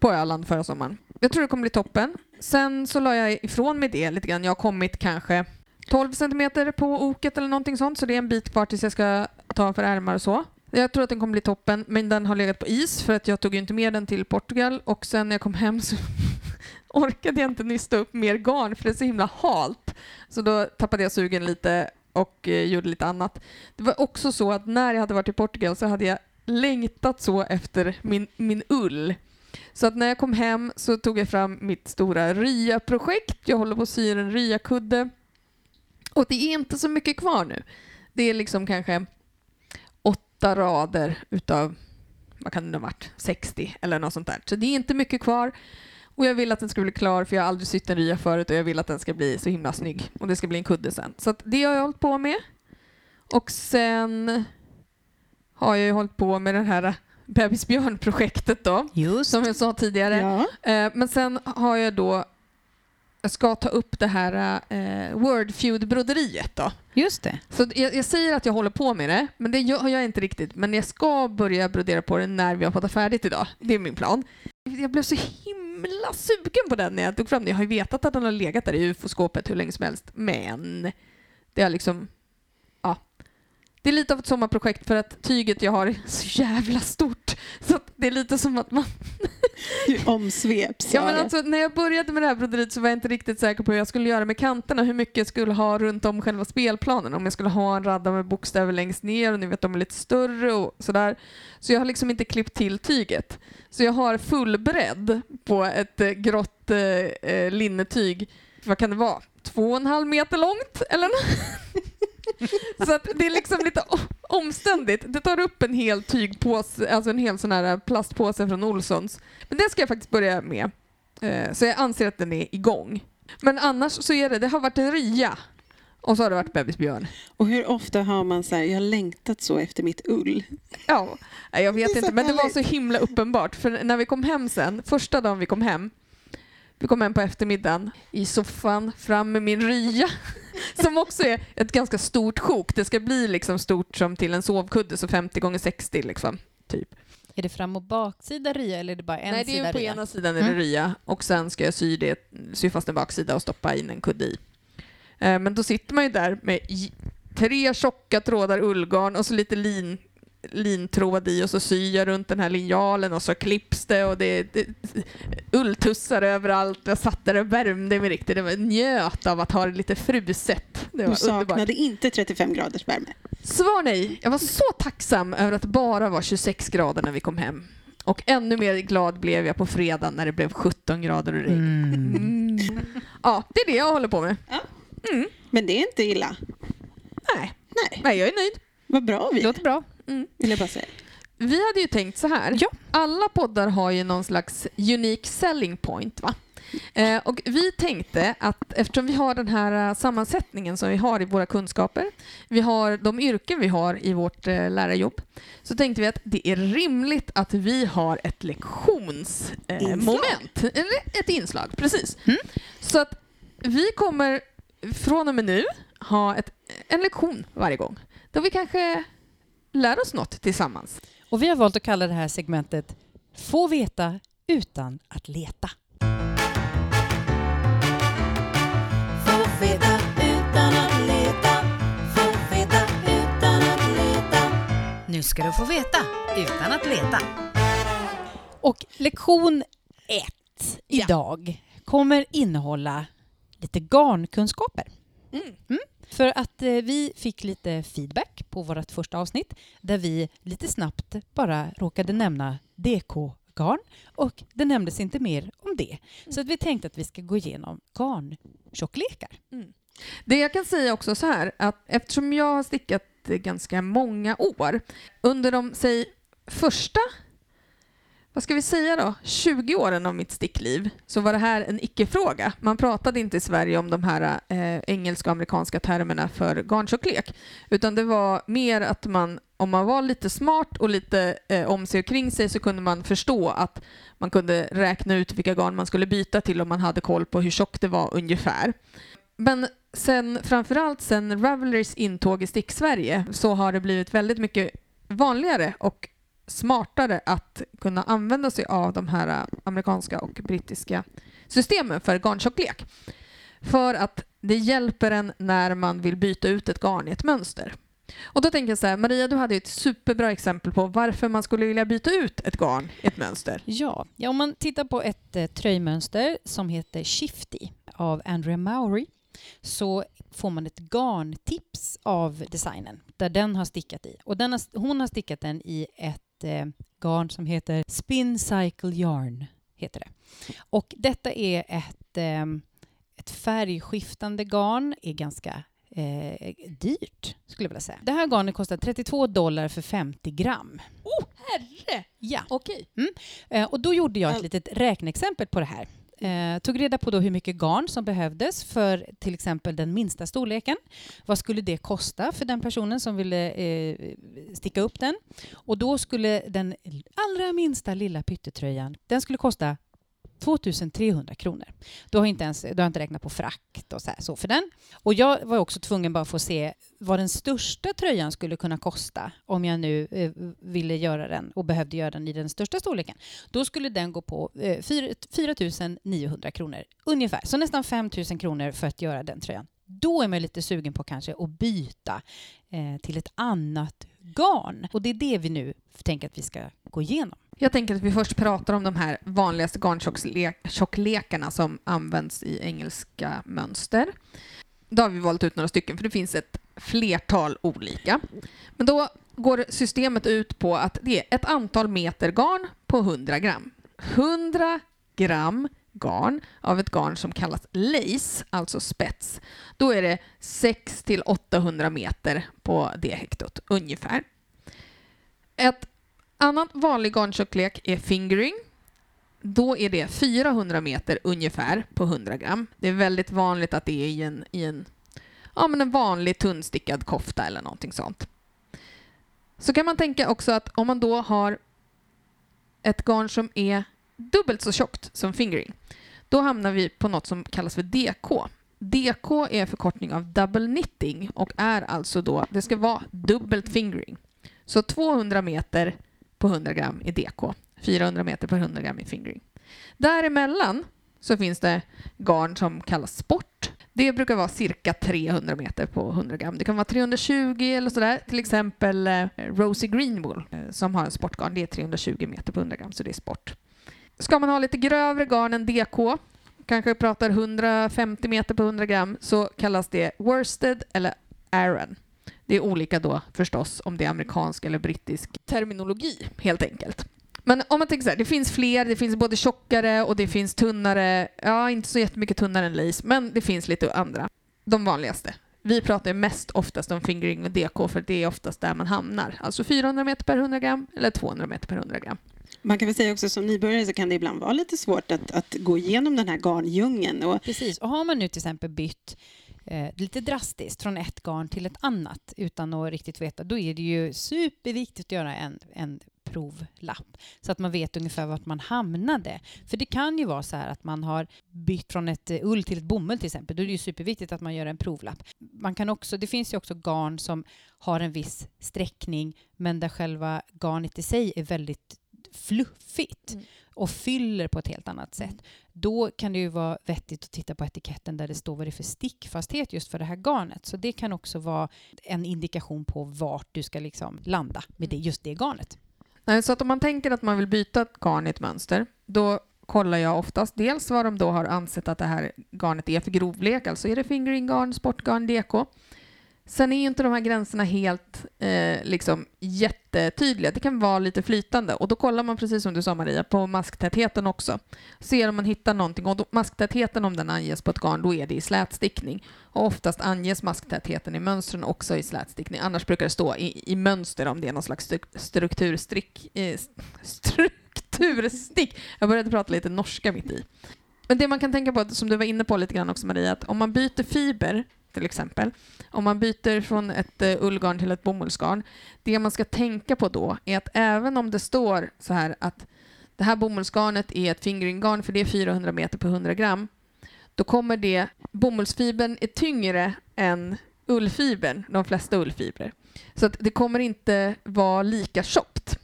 på Öland förra sommaren. Jag tror det kommer bli toppen. Sen så la jag ifrån mig det lite grann. Jag har kommit kanske 12 centimeter på oket eller någonting sånt, så det är en bit kvar tills jag ska ta för ärmar och så. Jag tror att den kommer bli toppen, men den har legat på is för att jag tog ju inte med den till Portugal och sen när jag kom hem så orkade jag inte nysta upp mer garn för det är så himla halt. Så då tappade jag sugen lite och eh, gjorde lite annat. Det var också så att när jag hade varit i Portugal så hade jag längtat så efter min, min ull. Så att när jag kom hem så tog jag fram mitt stora RIA-projekt. Jag håller på att sy en RIA-kudde. Och det är inte så mycket kvar nu. Det är liksom kanske åtta rader utav, vad kan det ha varit, 60 eller något sånt där. Så det är inte mycket kvar. Och jag vill att den ska bli klar för jag har aldrig sytt en rya förut och jag vill att den ska bli så himla snygg. Och det ska bli en kudde sen. Så att det har jag hållit på med. Och sen har jag ju hållit på med den här bebisbjörn-projektet då, Just. som jag sa tidigare. Ja. Eh, men sen har jag då, jag ska ta upp det här eh, Wordfeud-broderiet då. Just det. Så jag, jag säger att jag håller på med det, men det gör jag inte riktigt. Men jag ska börja brodera på det när vi har fått färdigt idag. Det är min plan. Jag blev så himla sugen på den när jag tog fram den. Jag har ju vetat att den har legat där i ufo-skåpet hur länge som helst, men det har liksom... Det är lite av ett sommarprojekt för att tyget jag har är så jävla stort. Så det är lite som att man Du omsveps Ja, men alltså, när jag började med det här broderiet så var jag inte riktigt säker på hur jag skulle göra med kanterna, hur mycket jag skulle ha runt om själva spelplanen. Om jag skulle ha en radda med bokstäver längst ner och ni vet de är lite större och sådär. Så jag har liksom inte klippt till tyget. Så jag har full bredd på ett eh, grått eh, eh, linnetyg. Vad kan det vara? Två och en halv meter långt eller Så det är liksom lite omständigt. Det tar upp en hel tygpåse, alltså en hel sån här plastpåse från Olssons. Men det ska jag faktiskt börja med. Eh, Så jag anser att den är igång. Men annars så är det, det har varit en rya och så har det varit bebisbjörn. Och hur ofta har man så här, jag har längtat så efter mitt ull. Ja, jag vet inte, men det var så himla uppenbart. För när vi kom hem sen, första dagen vi kom hem, vi kom hem på eftermiddagen i soffan, fram med min rya, som också är ett ganska stort sjok. Det ska bli liksom stort som till en sovkudde, så 50 gånger 60 liksom, typ. Är det fram och baksida rya eller är det bara en Nej, det är sida på rya? ena sidan är det Mm. rya och sen ska jag sy, det, sy fast en baksida och stoppa in en kudde i. Eh, Men då sitter man ju där med tre tjocka trådar ullgarn och så lite lin, lintråd i och så syr jag runt den här linjalen och så klipps det och det, det ulltussar överallt. Jag satt där och värmde mig riktigt. Det var njöt av att ha det lite fruset. Det Du var saknade underbart. inte 35 graders värme. Svar nej. Jag var så tacksam över att det bara var 26 grader när vi kom hem. Och ännu mer glad blev jag på fredagen när det blev 17 grader och regn. Mm. Ja, det är det jag håller på med. Mm. Men det är inte illa. Nej. Nej, Nej, jag är nöjd. vad bra vi Det låter bra. Mm. vill jag bara säga. Vi hade ju tänkt så här. Ja. Alla poddar har ju någon slags unique selling point. va? Eh, och vi tänkte att eftersom vi har den här eh, sammansättningen som vi har i våra kunskaper, vi har de yrken vi har i vårt eh, lärarjobb, så tänkte vi att det är rimligt att vi har ett lektionsmoment. Eh. Eller ett inslag, precis. Mm. Så att vi kommer från och med nu ha ett, en lektion varje gång, då vi kanske lär oss något tillsammans. Och vi har valt att kalla det här segmentet Få veta utan att leta. Få veta utan att leta. Få veta utan att leta. Nu ska du få veta utan att leta. Och lektion ett idag kommer innehålla lite garnkunskaper. Mm. För att eh, vi fick lite feedback på vårt första avsnitt där vi lite snabbt bara råkade nämna DK-garn och det nämndes inte mer om det. Så att vi tänkte att vi ska gå igenom garntjocklekar. Det jag kan säga också så här, att eftersom jag har stickat ganska många år, under de, säg, första, vad ska vi säga då, 20 åren av mitt stickliv, så var det här en icke-fråga. Man pratade inte i Sverige om de här eh, engelska och amerikanska termerna för garntjocklek, utan det var mer att man, om man var lite smart och lite eh, om sig och kring sig, så kunde man förstå att man kunde räkna ut vilka garn man skulle byta till om man hade koll på hur tjockt det var ungefär. Men sen, framförallt sen Ravelers intåg i Stick-Sverige så har det blivit väldigt mycket vanligare och smartare att kunna använda sig av de här äh, amerikanska och brittiska systemen för garntjocklek. För att det hjälper en när man vill byta ut ett garn i ett mönster. Och då tänker jag så här, Maria, du hade ju ett superbra exempel på varför man skulle vilja byta ut ett garn i ett mönster. Ja, ja om man tittar på ett eh, tröjmönster som heter Shifty av Andrea Mowry så får man ett garntips av designen där den har stickat i. Och den har, hon har stickat den i ett eh, garn som heter Spin Cycle Yarn. Heter det. Och detta är ett, eh, ett färgskiftande garn, är ganska eh, dyrt skulle jag vilja säga. Det här garnet kostar 32 dollar för 50 gram. Oh, herre! Ja. Okej. Eh, och då gjorde jag ett litet räkneexempel på det här. Eh, tog reda på då hur mycket garn som behövdes för till exempel den minsta storleken. Vad skulle det kosta för den personen som ville eh, sticka upp den? Och då skulle den allra minsta lilla pyttetröjan, den skulle kosta 2300 kronor. Då har, inte ens, då har jag inte räknat på frakt och så, här, så för den. Och jag var också tvungen bara få se vad den största tröjan skulle kunna kosta om jag nu eh, ville göra den och behövde göra den i den största storleken. Då skulle den gå på eh, 4 900 kronor ungefär. Så nästan 5 000 kronor för att göra den tröjan. Då är man lite sugen på kanske att byta eh, till ett annat garn. Och det är det vi nu tänker att vi ska gå igenom. Jag tänker att vi först pratar om de här vanligaste garntjocklekarna som används i engelska mönster. Då har vi valt ut några stycken, för det finns ett flertal olika. Men då går systemet ut på att det är ett antal meter garn på 100 gram. 100 gram garn av ett garn som kallas lace, alltså spets. Då är det 6 till 800 meter på det hektot, ungefär. Ett Annan vanlig garntjocklek är fingering. Då är det 400 meter ungefär på 100 gram. Det är väldigt vanligt att det är i en, i en, ja, men en vanlig tunnstickad kofta eller någonting sånt. Så kan man tänka också att om man då har ett garn som är dubbelt så tjockt som fingering, då hamnar vi på något som kallas för DK. DK är förkortning av double knitting och är alltså då, det ska vara dubbelt fingering. Så 200 meter på 100 gram i DK, 400 meter på 100 gram i fingering. Däremellan så finns det garn som kallas sport. Det brukar vara cirka 300 meter på 100 gram. Det kan vara 320 eller sådär. Till exempel eh, Rosie Greenwool eh, som har en sportgarn, det är 320 meter på 100 gram, så det är sport. Ska man ha lite grövre garn än DK, kanske pratar 150 meter på 100 gram, så kallas det worsted eller Aran. Det är olika då förstås om det är amerikansk eller brittisk terminologi helt enkelt. Men om man tänker så här, det finns fler, det finns både tjockare och det finns tunnare. Ja, inte så jättemycket tunnare än lace, men det finns lite andra. De vanligaste. Vi pratar mest oftast om fingering och DK för det är oftast där man hamnar. Alltså 400 meter per 100 gram eller 200 meter per 100 gram. Man kan väl säga också som nybörjare så kan det ibland vara lite svårt att, att gå igenom den här garndjungeln. Och Precis, och har man nu till exempel bytt eh, lite drastiskt från ett garn till ett annat utan att riktigt veta, då är det ju superviktigt att göra en, en provlapp så att man vet ungefär vart man hamnade. För det kan ju vara så här att man har bytt från ett eh, ull till ett bomull till exempel. Då är det ju superviktigt att man gör en provlapp. Man kan också, det finns ju också garn som har en viss sträckning men där själva garnet i sig är väldigt fluffigt Mm. och fyller på ett helt annat sätt. Då kan det ju vara vettigt att titta på etiketten där det står vad det är för stickfasthet just för det här garnet. Så det kan också vara en indikation på vart du ska liksom landa med det, just det garnet. Nej, så att om man tänker att man vill byta ett garn i ett mönster, då kollar jag oftast dels vad de då har ansett att det här garnet är för grovlek, alltså är det fingering-garn, sportgarn, DK. Sen är ju inte de här gränserna helt eh, liksom jättetydliga. Det kan vara lite flytande och då kollar man precis som du sa Maria på masktätheten också. Ser om man hittar någonting och då, masktätheten om den anges på ett garn då är det i slätstickning. Och oftast anges masktätheten i mönstren också i slätstickning. Annars brukar det stå i, i mönster om det är någon slags stru- strukturstrick, eh, strukturstick. Jag började prata lite norska mitt i. Men det man kan tänka på, som du var inne på lite grann också Maria, att om man byter fiber till exempel, om man byter från ett uh, ullgarn till ett bomullsgarn, det man ska tänka på då är att även om det står så här att det här bomullsgarnet är ett fingeringgarn för det är 400 meter på 100 gram, då kommer det, bomullsfibern är tyngre än ullfibern, de flesta ullfibrer. Så att det kommer inte vara lika tjockt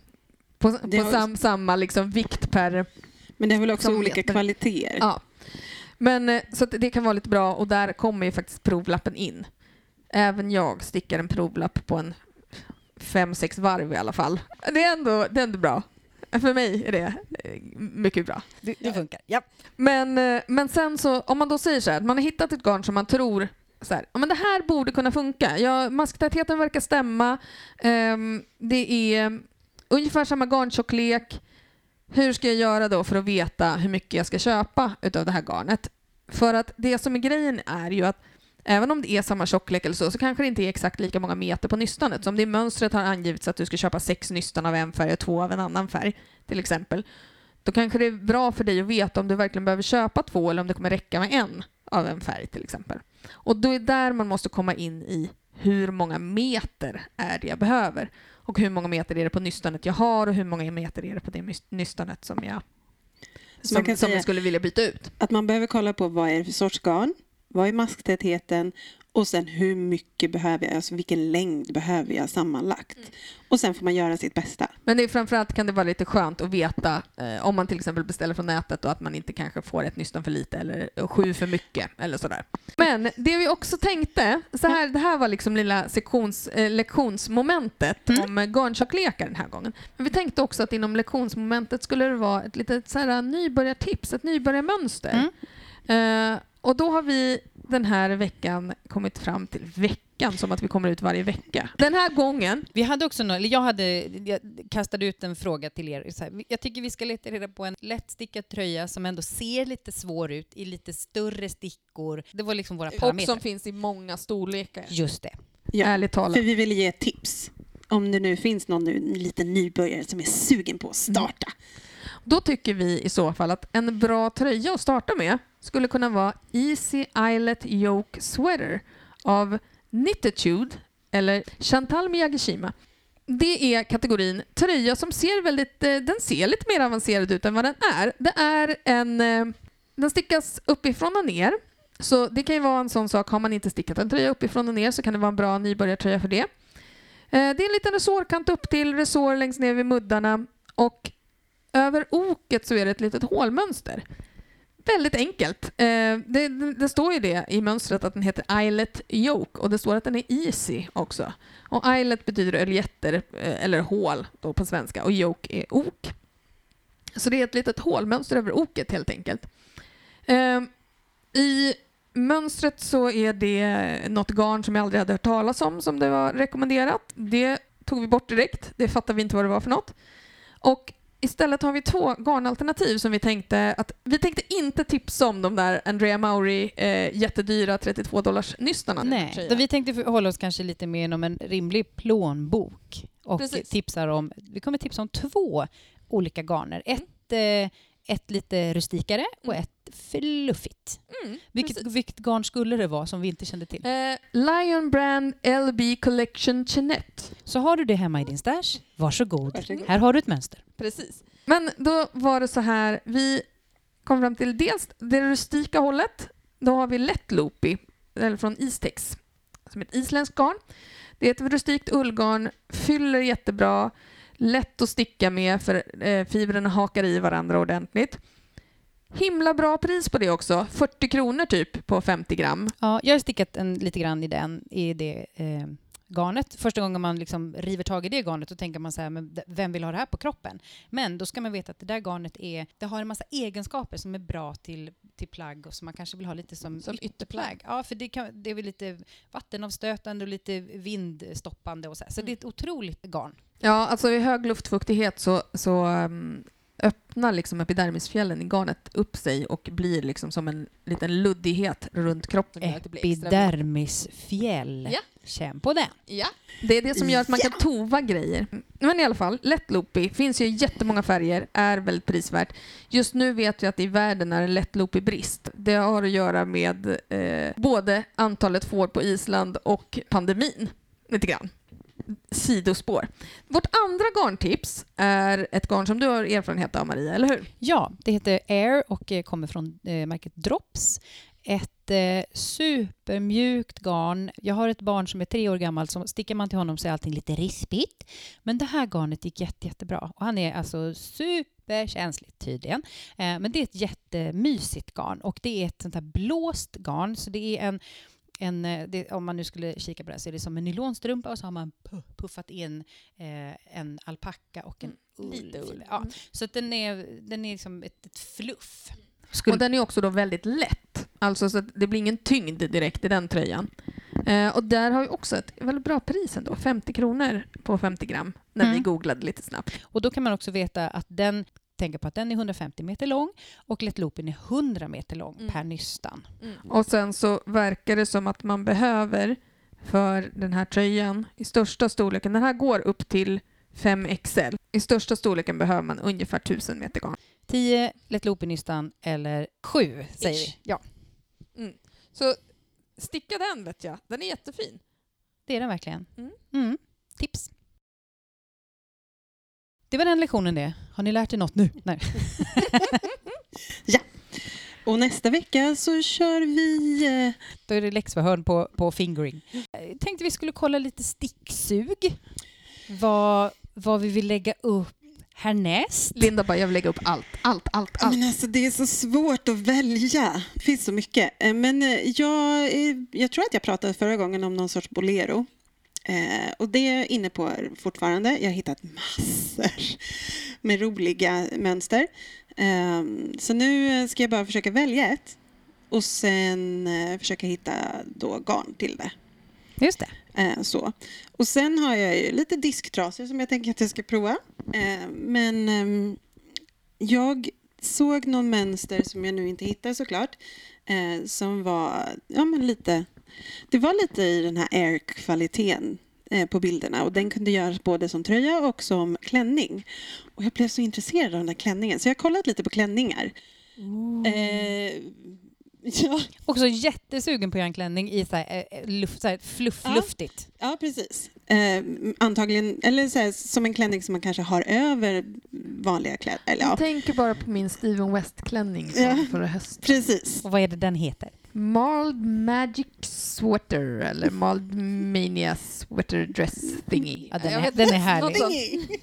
på, på har- sam, samma liksom vikt per Men det är väl också olika meter. kvaliteter? Ja. Men eh, så det kan vara lite bra och där kommer ju faktiskt provlappen in. Även jag stickar en provlapp på en fem, sex varv i alla fall. Det är ändå, det är ändå bra. För mig är det eh, mycket bra. Det, det funkar. Ja. Men, eh, men sen så, om man då säger så här, att man har hittat ett garn som man tror så här, men det här borde kunna funka. Ja, masktätheten verkar stämma. Ehm, det är ungefär samma garntjocklek. Hur ska jag göra då för att veta hur mycket jag ska köpa utav det här garnet? För att det som är grejen är ju att även om det är samma tjocklek eller så, så kanske det inte är exakt lika många meter på nystanet. Så om det i mönstret har angivits att du ska köpa sex nystan av en färg och två av en annan färg, till exempel, då kanske det är bra för dig att veta om du verkligen behöver köpa två eller om det kommer räcka med en av en färg till exempel. Och då är där man måste komma in i hur många meter är det jag behöver och hur många meter är det på nystanet jag har och hur många meter är det på det nystanet som jag, Så man som, kan som säga- skulle vilja byta ut. Att man behöver kolla på vad är det för sorts garn, vad är masktätheten och sen hur mycket behöver jag, alltså vilken längd behöver jag sammanlagt. Och sen får man göra sitt bästa. Men det är framförallt kan det vara lite skönt att veta eh, om man till exempel beställer från nätet och att man inte kanske får ett nystan för lite eller eh, sju för mycket eller sådär. Men det vi också tänkte, så här, det här var liksom lilla sektions, eh, lektionsmomentet Mm. om eh, garntjocklekar den här gången. Men vi tänkte också att inom lektionsmomentet skulle det vara ett litet så här, nybörjartips, ett nybörjarmönster. Mm. Eh, och då har vi den här veckan kommit fram till veckan, som att vi kommer ut varje vecka. Den här gången Vi hade också nå- eller jag, hade, jag kastade ut en fråga till er. Så här, jag tycker vi ska leta reda på en lättstickad tröja som ändå ser lite svår ut i lite större stickor. Det var liksom våra och parametrar. som finns i många storlekar. Just det. Ja, Ärligt talat. för vi vill ge tips. Om det nu finns någon nu, en liten nybörjare som är sugen på att starta. Då tycker vi i så fall att en bra tröja att starta med skulle kunna vara Easy Islet Yoke Sweater av Knititude eller Chantal Miyagishima. Det är kategorin tröja som ser väldigt, eh, den ser lite mer avancerad ut än vad den är. Det är en, eh, den stickas uppifrån och ner. Så det kan ju vara en sån sak, har man inte stickat en tröja uppifrån och ner så kan det vara en bra nybörjartröja för det. Eh, det är en liten resårkant upp till, resår längst ner vid muddarna och över oket så är det ett litet hålmönster. Väldigt enkelt. Eh, det, det, det står ju det i mönstret att den heter islet Yoke och det står att den är easy också. Och islet betyder öljetter eh, eller hål då på svenska och Yoke är ok. Så det är ett litet hålmönster över oket helt enkelt. Eh, I mönstret så är det något garn som jag aldrig hade hört talas om som det var rekommenderat. Det tog vi bort direkt. Det fattade vi inte vad det var för något. Och Istället har vi två garnalternativ som vi tänkte att vi tänkte inte tipsa om de där Andrea Mauri eh, jättedyra 32 dollars nystarna. Nej, då vi tänkte hålla oss kanske lite mer inom en rimlig plånbok och Precis. tipsar om, vi kommer tipsa om två olika garner. Ett, eh, ett lite rustikare och ett fluffigt. Mm, Vilket, vilket garn skulle det vara som vi inte kände till? Eh, Lion Brand LB Collection Chinette. Så har du det hemma i din stash, varsågod. Varsågod. Här har du ett mönster. Precis. Men då var det så här, vi kom fram till dels det rustika hållet. Då har vi Lätt Loopy, eller från Istex, som är ett isländskt garn. Det är ett rustikt ullgarn, fyller jättebra, lätt att sticka med för eh, fibrerna hakar i varandra ordentligt. Himla bra pris på det också, 40 kronor typ på 50 gram. Ja, jag har stickat en, lite grann i, den, i det eh, garnet. Första gången man liksom river tag i det garnet då tänker man så här, men vem vill ha det här på kroppen? Men då ska man veta att det där garnet är, det har en massa egenskaper som är bra till, till plagg och som man kanske vill ha lite som, Som ytterplagg. Ja, för det, kan, det är väl lite vattenavstötande och lite vindstoppande och så. här. Så det är ett otroligt garn. Ja, alltså i hög luftfuktighet så, så um, öppnar liksom epidermisfjällen i garnet upp sig och blir liksom som en liten luddighet runt kroppen. Epidermisfjäll. Ja. Känn på den. Ja. Det är det som gör att man kan tova grejer. Men i alla fall, lätt loopy. Finns ju i jättemånga färger, är väldigt prisvärt. Just nu vet vi att i världen är lätt loopy brist. Det har att göra med eh, både antalet får på Island och pandemin. Lite grann. Sidospår. Vårt andra garntips är ett garn som du har erfarenhet av Maria, eller hur? Ja, det heter Air och eh, kommer från eh, märket Drops. Ett eh, supermjukt garn. Jag har ett barn som är tre år gammalt, som sticker man till honom så är allting lite rispigt. Men det här garnet gick jätte, jättebra. Och han är alltså superkänslig tydligen. Eh, men det är ett jättemysigt garn och det är ett sånt här blåst garn. Så det är en en, eh, det, om man nu skulle kika på det här så är det som en nylonstrumpa och så har man pu- puffat in eh, en alpacka och en ull. Lite ull. Ja, Mm. så att den är, den är liksom ett, ett fluff. Och den är också då väldigt lätt. Alltså så att det blir ingen tyngd direkt i den tröjan. Eh, och där har vi också ett väldigt bra pris ändå. 50 kronor på 50 gram när vi Mm. googlade lite snabbt. Och då kan man också veta att den tänker på att den är 150 meter lång och Let Loopen är 100 meter lång Mm. per nystan. Och sen så verkar det som att man behöver för den här tröjan i största storleken, den här går upp till 5XL. I största storleken behöver man ungefär 1000 meter garn. 10 Let Loopen nystan eller 7 säger Ish. vi. Ja, Så sticka den vet jag, den är jättefin. det är den verkligen. Mm. Mm. Tips. Det var den lektionen det. Har ni lärt er något nu? Nej. Och nästa vecka så kör vi... eh, Då är det läxförhör på, på fingering. Jag tänkte vi skulle kolla lite sticksug. Vad, vad vi vill lägga upp härnäst. Linda bara, jag vill lägga upp allt, allt, allt, Ja, allt. Men alltså, det är så svårt att välja. Det finns så mycket. Eh, Men eh, jag, eh, jag tror att jag pratade förra gången om någon sorts bolero. Eh, och det är jag inne på fortfarande. Jag har hittat massor med roliga mönster. Eh, så nu ska jag bara försöka välja ett och sen eh, försöka hitta då garn till det. Just det. Eh, så. Och sen har jag ju lite disktrasor som jag tänker att jag ska prova. Eh, men ehm, jag såg någon mönster som jag nu inte hittar såklart. Eh, som var ja, men lite... Det var lite i den här air-kvaliteten eh, på bilderna och den kunde göras både som tröja och som klänning. Och jag blev så intresserad av den här klänningen så jag har kollat lite på klänningar. Eh, ja, Också jättesugen på att göra en klänning i så här, eh, luft, så här fluff, Ja. luftigt. Ja, precis. Eh, antagligen, eller så här, som en klänning som man kanske har över vanliga kläder. Eller, ja, Jag tänker bara på min Steven West-klänning Ja. förra hösten. precis. Och vad är det den heter? Marled Magic Sweater eller Marled Mania Sweater Dress Thingy. Ja, den är- den är härlig.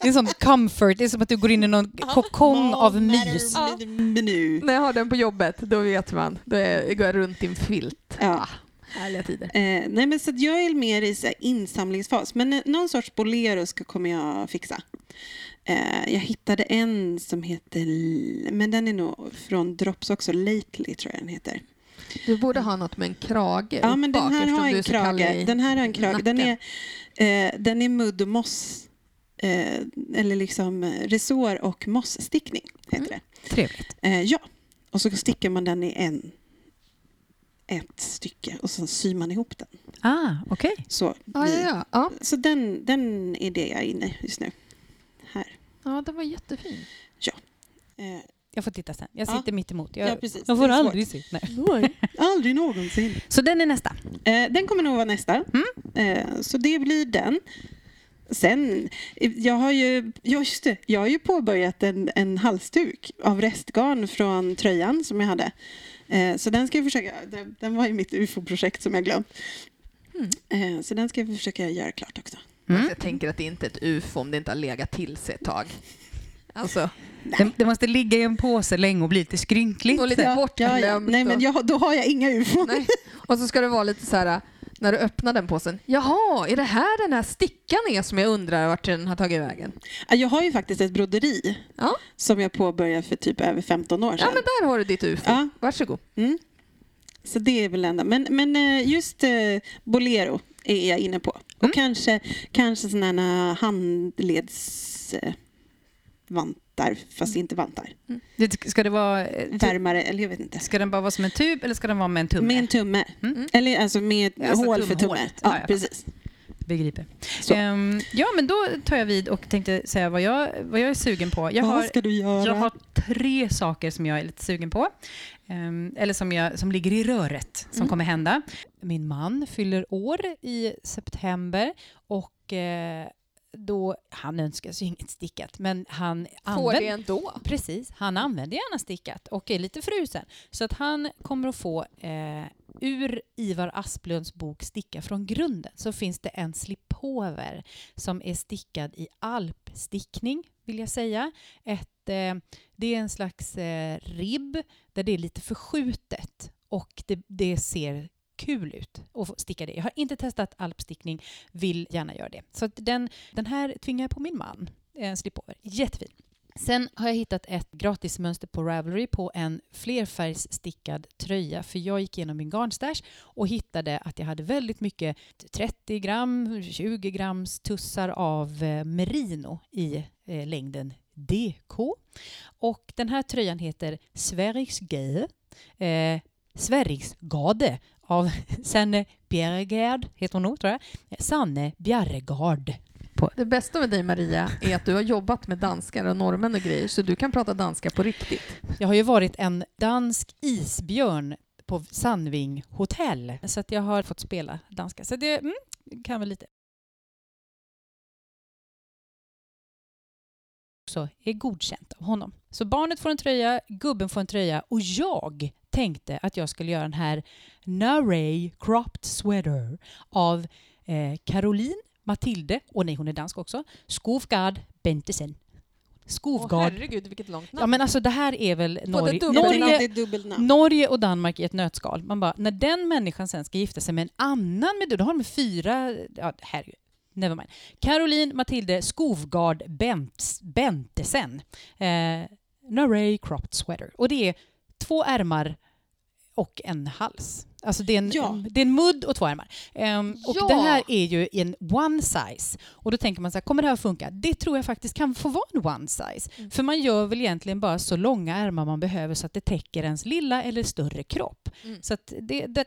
Det är som comfort, det är som att du går in i någon kokong av mys. Menu. När jag har den på jobbet, då vet man. Då är, går jag runt i en filt. Ja. Härliga tider. Eh, nej, men så att jag är mer i så här, insamlingsfas, men eh, någon sorts bolero ska, kommer jag fixa. Eh, jag hittade en som heter, men den är nog från Drops också, Lately tror jag den heter. Du borde ha något med en krage Ja, men den bak, här eftersom har en krage. Den här har en krage. Den är, eh, den är mudd och moss, eh, eller liksom eh, resår och mossstickning heter Mm. det. Trevligt. Eh, ja, och så stickar man den i en, ett stycke och så syr man ihop den. Ah, okej. Så, Ja, ja, ja. ja. så den, den är det jag är inne i just nu. Här. ja, den var jättefin. Eh, Jag får titta sen. Jag Ja. sitter mitt emot. Jag, Ja, precis. jag får aldrig se. Nej. Aldrig någonsin. Så den är nästa. Eh, den kommer nog vara nästa. Eh, så det blir den. Sen, eh, jag har ju, ja just det, jag har ju påbörjat en, en halsduk av restgarn från tröjan som jag hade. Eh, så den ska jag försöka, den, den var ju mitt ufo-projekt som jag glömt. Eh, så den ska jag försöka göra klart också. Mm. Jag tänker att det inte är ett ufo om det inte har legat till sig ett tag. Alltså, Det, det måste ligga i en påse länge och bli lite skrynkligt. och lite Ja, ja, bortglömt. nej men jag, då har jag inga ufon. Nej. Och så ska det vara lite så här, när du öppnar den påsen, jaha, är det här den här stickan är som jag undrar vart den har tagit vägen? Ja, Jag har ju faktiskt ett broderi Ja, som jag påbörjade för typ över 15 år sedan. ja men där har du ditt ufo. Ja. Varsågod. Mm. Så det är väl enda. Men, men eh, just eh, Bolero är jag inne på. Och Mm. kanske, kanske sådana eh, vantar, fast inte vantar. Det, ska, det vara, eh, typ- Värmare, eller jag vet inte. ska den bara vara som en tub eller ska den vara med en tumme? Med en tumme. Mm. Eller alltså med ett Alltså hål för tumme. tumhålet. Ja, Ja, precis. Begriper. Ehm, ja, men då tar jag vid och tänkte säga vad jag, vad jag är sugen på. Jag Vad har, ska du göra? jag har tre saker som jag är lite sugen på. Ehm, eller som, jag, som ligger i röret, som Mm. kommer hända. Min man fyller år i september och eh, då, han önskar sig inget stickat, men han Får använder... det ändå. Precis, han använder gärna stickat och är lite frusen. Så att han kommer att få eh, ur Ivar Asplunds bok Sticka från grunden så finns det en slipover som är stickad i alpstickning vill jag säga. Ett, eh, det är en slags eh, ribb där det är lite förskjutet och det, det ser kul ut att sticka det. Jag har inte testat alpstickning, vill gärna göra det. Så att den, den här tvingar jag på min man, eh, en slipover. Jättefin. Sen har jag hittat ett gratismönster på Ravelry på en flerfärgsstickad tröja för jag gick igenom min garnstash och hittade att jag hade väldigt mycket 30 gram, 20 grams tussar av eh, merino i eh, längden DK. Och den här tröjan heter Sverigsgade, eh, Sverigsgade av Sanne Bjerregard, heter hon nog tror jag. Sanne Bjerregard. Det bästa med dig Maria är att du har jobbat med danskar och norrmän och grejer så du kan prata danska på riktigt. Jag har ju varit en dansk isbjörn på Sandving hotell så att jag har fått spela danska. Så det mm, kan väl lite. Så är godkänt av honom. Så barnet får en tröja, gubben får en tröja och jag tänkte att jag skulle göra den här Naray Cropped Sweater av eh, Caroline Matilde, och nej hon är dansk också, Skovgard Bentesen. Åh, Skovgard herregud, vilket långt namn. Ja men alltså det här är väl Norge, Norge. Norge och Danmark i ett nötskal. Man bara, när den människan sen ska gifta sig med en annan med då har de fyra, ja herregud, never mind. Caroline Matilde Skovgard Bentesen. Eh, Naray cropped sweater. Och det är två ärmar och en hals. Alltså det är en, Ja. det är en mudd och två ärmar. Ehm, och Ja. det här är ju en one size. Och då tänker man så här, kommer det här att funka? Det tror jag faktiskt kan få vara en one size. Mm. För man gör väl egentligen bara så långa ärmar man behöver så att det täcker ens lilla eller större kropp. Mm. Så det, det,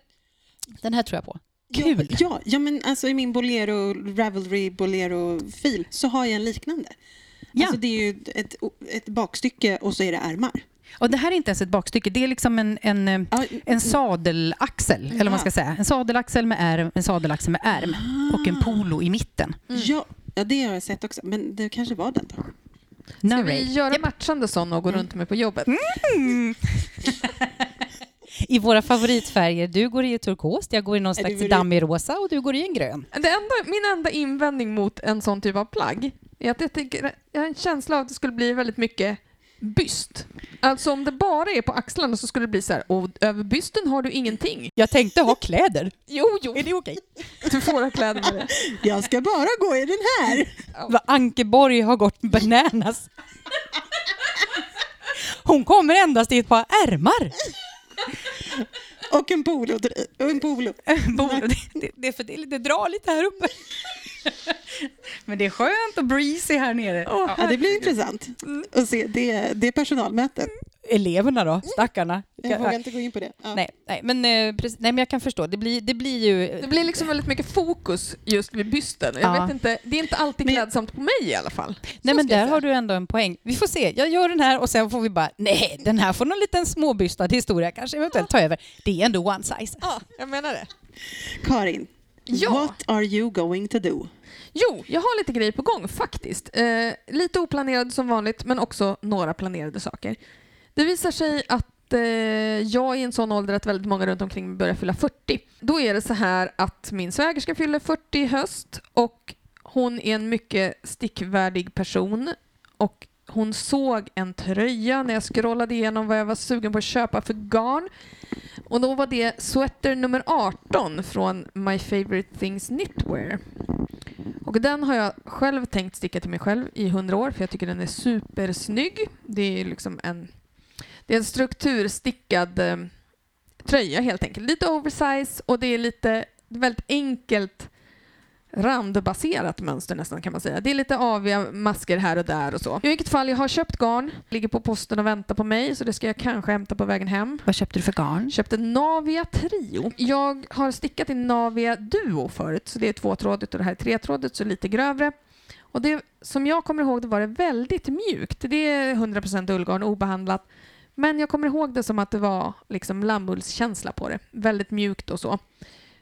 den här tror jag på. Kul! Ja, ja, ja, men alltså i min Bolero, Ravelry Bolero-fil så har jag en liknande. Ja. Alltså det är ju ett, ett bakstycke och så är det ärmar. Och det här är inte ens ett bakstycke, det är liksom en, en, eh, Ja, en sadelaxel, eller vad man ska säga. En sadelaxel med ärm, en sadelaxel med ärm och en polo i mitten. ja, ja, det har jag sett också. Men det kanske var den då. Ska Narray. vi göra matchande sådana och gå runt med på jobbet? I våra favoritfärger. Du går i turkost, jag går i någon slags dammig rosa och du går i en grön. Det enda, min enda invändning mot en sån typ av plagg är att jag, tycker, jag har en känsla av att det skulle bli väldigt mycket byst. Alltså om det bara är på axlarna så skulle det bli så här, och över bysten har du ingenting. Jag tänkte ha kläder. Jo, jo, Är det okej? du får ha kläder med det. Jag ska bara gå i den här. Vad Ankeborg har gått bananas. Hon kommer endast i ett par ärmar. Och en polo. Och en polo. Det, det, det är för det är lite dra lite här uppe. Men det är skönt och breezy här nere. Ja. Ja, det blir intressant att se det, det personalmötet. eleverna då, stackarna. Jag vågar inte gå in på det. Ja. Nej, nej, men, eh, nej, men jag kan förstå. Det blir, det blir ju... Det blir liksom väldigt mycket fokus just vid bysten. Jag Ja. vet inte, det är inte alltid klädsamt på mig i alla fall. Nej, men där har du ändå en poäng. Vi får se. Jag gör den här och sen får vi bara, nej, den här får någon liten småbystad historia kanske eventuellt ta över. Det är ändå one size. Ja, jag menar det. Karin, Ja. what are you going to do? Jo, jag har lite grejer på gång faktiskt. Eh, lite oplanerade som vanligt, men också några planerade saker. Det visar sig att eh, jag är i en sån ålder att väldigt många runt omkring mig börjar fylla 40. Då är det så här att min svägerska fyller 40 i höst och hon är en mycket stickvärdig person och hon såg en tröja när jag scrollade igenom vad jag var sugen på att köpa för garn. Och då var det sweater nummer 18 från My Favorite Things Knitwear. Och den har jag själv tänkt sticka till mig själv i hundra år för jag tycker den är supersnygg. Det är liksom en, det är en strukturstickad eh, tröja helt enkelt. Lite oversize och det är lite väldigt enkelt randbaserat mönster nästan kan man säga. Det är lite aviga masker här och där och så. I vilket fall, jag har köpt garn, ligger på posten och väntar på mig så det ska jag kanske hämta på vägen hem. Vad köpte du för garn? Köpte Navia Trio. Jag har stickat i Navia Duo förut, så det är tvåtrådigt och det här är tretrådigt, så lite grövre. Och det, som jag kommer ihåg det var det väldigt mjukt. Det är 100% ullgarn, obehandlat. Men jag kommer ihåg det som att det var liksom lammullskänsla på det. Väldigt mjukt och så.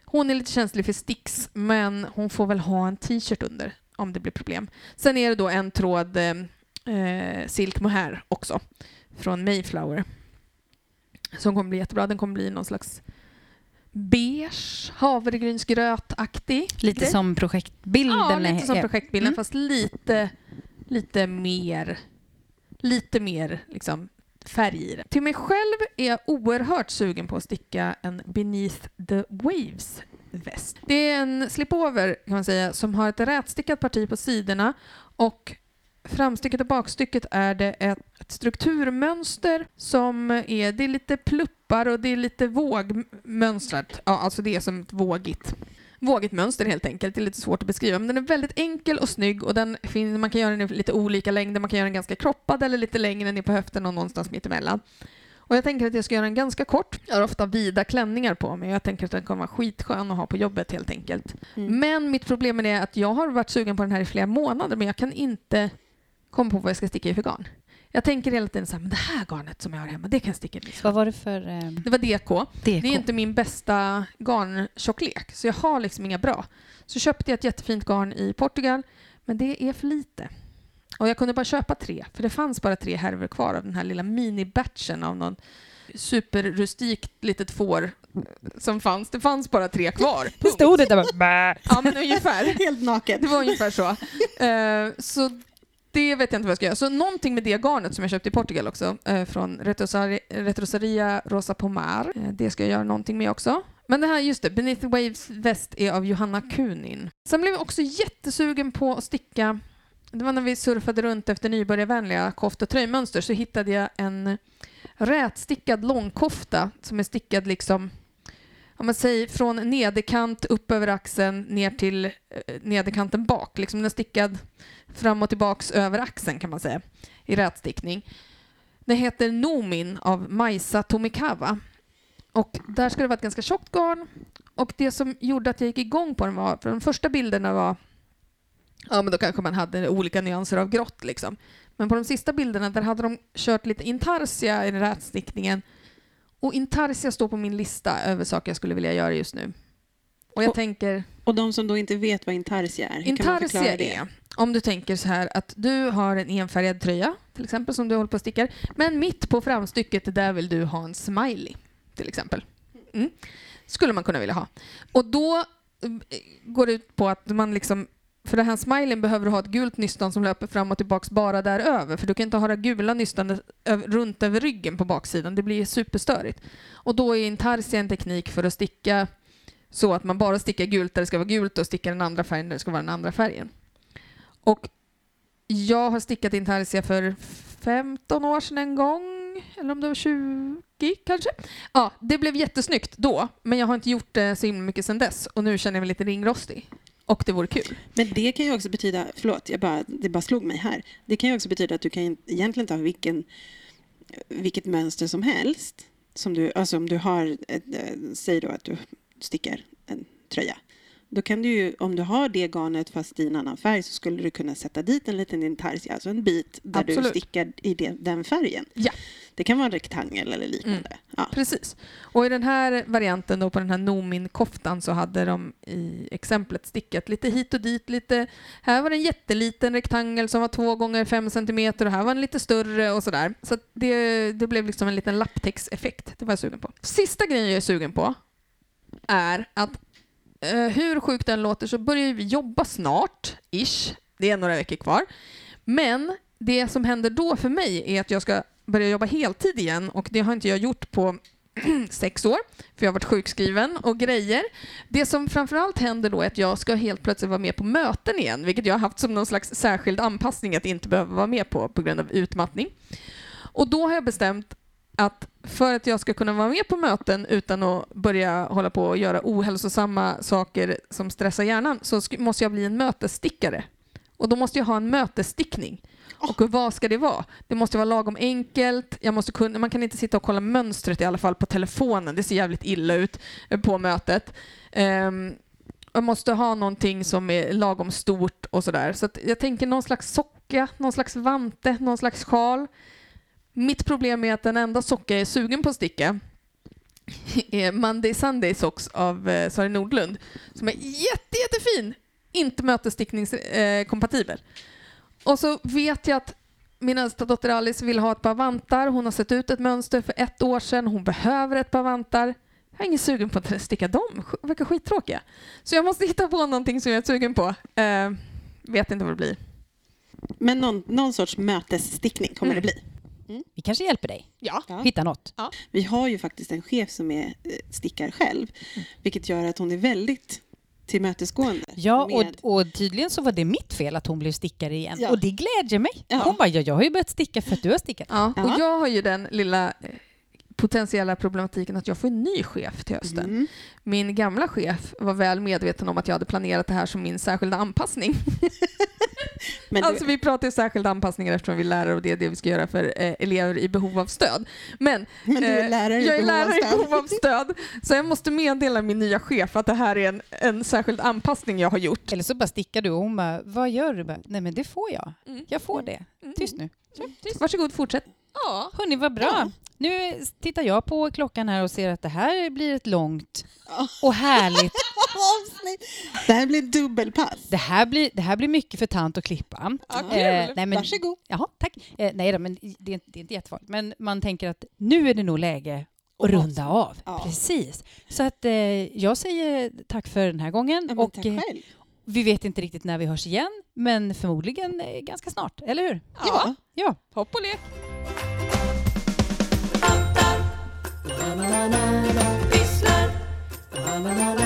Hon är lite känslig för sticks, men hon får väl ha en t-shirt under om det blir problem. Sen är det då en tråd eh, eh, silk mohair också, från Mayflower som kommer bli jättebra. Den kommer bli någon slags beige, havregrynsgrötaktig. Lite grej. som projektbilden. Ja, lite som projektbilden Mm. fast lite, lite mer, lite mer liksom färg i det. Till mig själv är jag oerhört sugen på att sticka en Beneath the Waves väst. Det är en slipover kan man säga som har ett rätstickat parti på sidorna och framstycket och bakstycket är det ett, ett strukturmönster som är, det är lite pluppar och det är lite vågmönstrat. Ja, alltså det är som ett vågigt vågigt mönster helt enkelt. Det är lite svårt att beskriva, men den är väldigt enkel och snygg och den fin- man kan göra den i lite olika längder. Man kan göra den ganska kroppad eller lite längre ner på höften och någonstans mittemellan. Och jag tänker att jag ska göra den ganska kort. Jag har ofta vida klänningar på mig jag tänker att den kommer vara skitskön att ha på jobbet helt enkelt. Mm. Men mitt problem är att jag har varit sugen på den här i flera månader men jag kan inte komma på vad jag ska sticka i för garn. Jag tänker hela tiden så här, men det här garnet som jag har hemma, det kan jag sticka i. Vad var det för eh, Det var DK. DK? Det är inte min bästa garntjocklek, så jag har liksom inga bra. Så köpte jag ett jättefint garn i Portugal, men det är för lite. Och jag kunde bara köpa tre, för det fanns bara tre härvor kvar av den här lilla mini-batchen av någon superrustikt litet får eh, som fanns. Det fanns bara tre kvar. Det Punkt. stod det där bara. Ja, men ungefär. Helt naken. Det var ungefär så. Eh, så det vet jag inte vad jag ska göra. Så någonting med det garnet som jag köpte i Portugal också, eh, från Retrosari- Retrosaria Rosa Pomar. Eh, det ska jag göra någonting med också. Men det här, just det, Beneath the Waves väst är av Johanna Kunin. Sen blev jag också jättesugen på att sticka det var när vi surfade runt efter nybörjarvänliga koft och tröjmönster så hittade jag en rätstickad långkofta som är stickad liksom om man säger från nederkant upp över axeln ner till eh, nederkanten bak. Liksom den är stickad fram och tillbaks över axeln kan man säga i rätstickning. Den heter Nomin av Maisa Tomikawa. Och där ska det vara ett ganska tjockt garn. Och det som gjorde att jag gick igång på den var, för de första bilderna var, ja men då kanske man hade olika nyanser av grått liksom. Men på de sista bilderna där hade de kört lite intarsia i rätstickningen. Och intarsia står på min lista över saker jag skulle vilja göra just nu. Och jag Och- tänker, Och de som då inte vet vad intarsia är, hur kan man intarsia förklara det? är, om du tänker så här att du har en enfärgad tröja, till exempel, som du håller på och stickar, men mitt på framstycket där vill du ha en smiley, till exempel. Mm. Skulle man kunna vilja ha. Och då eh, går det ut på att man liksom för den här smileyn behöver du ha ett gult nystan som löper fram och tillbaks bara där över. För du kan inte ha det gula nystanet runt över ryggen på baksidan. Det blir superstörigt. Och då är intarsia en teknik för att sticka så att man bara stickar gult där det ska vara gult och stickar den andra färgen där det ska vara den andra färgen. Och jag har stickat intarsia för 15 år sedan en gång, eller om det var 20 kanske. Ja, det blev jättesnyggt då, men jag har inte gjort det så himla mycket sedan dess och nu känner jag mig lite ringrostig. Och det vore kul. Men det kan ju också betyda, förlåt, jag bara, det bara slog mig här. Det kan ju också betyda att du kan egentligen ta vilken vilket mönster som helst. Som du, alltså om du har, ett, eh, säg då att du stickar en tröja. Då kan du ju, om du har det garnet fast i en annan färg så skulle du kunna sätta dit en liten intarsia, alltså en bit där du Absolut. stickar i det, den färgen. Ja. Det kan vara en rektangel eller liknande. Mm. Ja. Precis. Och i den här varianten då på den här Nomin-koftan så hade de i exemplet stickat lite hit och dit. Lite, här var det en jätteliten rektangel som var två gånger fem centimeter och här var en lite större och sådär. Så det, det blev liksom en liten lapptäckseffekt. Det var jag sugen på. Sista grejen jag är sugen på är att Eh, hur sjukt den låter så börjar vi jobba snart, ish. Det är några veckor kvar. Men det som händer då för mig är att jag ska börja jobba heltid igen och det har inte jag gjort på sex år, för jag har varit sjukskriven och grejer. Det som framförallt händer då är att jag ska helt plötsligt vara med på möten igen, vilket jag har haft som någon slags särskild anpassning att inte behöva vara med på på grund av utmattning. Och då har jag bestämt att för att jag ska kunna vara med på möten utan att börja hålla på och göra ohälsosamma saker som stressar hjärnan så måste jag bli en mötesstickare. Och då måste jag ha en mötesstickning. Och vad ska det vara? Det måste vara lagom enkelt. Jag måste kunna, man kan inte sitta och kolla mönstret i alla fall på telefonen. Det ser jävligt illa ut på mötet. Ehm, jag måste ha någonting som är lagom stort och sådär. Så att jag tänker någon slags socka, någon slags vante, någon slags sjal. Mitt problem är att den enda socka jag är sugen på att sticka är Monday Sunday Socks av eh, Sari Nordlund som är jätte, jättefin. Inte mötesstickningskompatibel. Och så vet jag att min äldsta dotter Alice vill ha ett par vantar. Hon har sett ut ett mönster för ett år sedan. Hon behöver ett par vantar. Jag är ingen sugen på att sticka dem. Sk- verkar skittråkiga. Så jag måste hitta på någonting som jag är sugen på. Eh, vet inte vad det blir. Men någon, någon sorts mötesstickning kommer Mm. det bli. Vi kanske hjälper dig. Ja. Ja. Hitta något. Vi har ju faktiskt en chef som är eh, stickar själv, vilket gör att hon är väldigt tillmötesgående. Ja, med- och, och tydligen så var det mitt fel att hon blev stickare igen. Ja. Och det glädjer mig. Ja. Hon bara, ja, jag har ju börjat sticka för att du har stickat. Ja, och Ja. jag har ju den lilla eh, potentiella problematiken att jag får en ny chef till hösten. Mm. Min gamla chef var väl medveten om att jag hade planerat det här som min särskilda anpassning. Men du, Alltså vi pratar ju särskilda anpassningar eftersom vi är lärare och det är det vi ska göra för eh, elever i behov av stöd. Men, men du är eh, lärare i jag är lärare i behov av stöd så jag måste meddela min nya chef att det här är en, en särskild anpassning jag har gjort. Eller så bara stickar du och hon bara, vad gör du? Bara, Nej men det får jag. Mm. Jag får det. Mm. Tyst nu. Varsågod, fortsätt. Ja. Hörni, vad bra. Ja. Nu tittar jag på klockan här och ser att det här blir ett långt och härligt. Avsnitt. Det här blir dubbelpass. Det här blir, det här blir mycket för tant att klippa. Ja, kul. nej, men, Varsågod. Jaha, tack. Eh, nej då, men det är, inte- det är inte jättefarligt. Men man tänker att nu är det nog läge att runda av. Ja. Precis. Så att eh, jag säger tack för den här gången. Ja, och tack eh, själv. vi vet inte riktigt när vi hörs igen, men förmodligen eh, ganska snart, eller hur? Ja. Ja. Hopp och lek. la la la.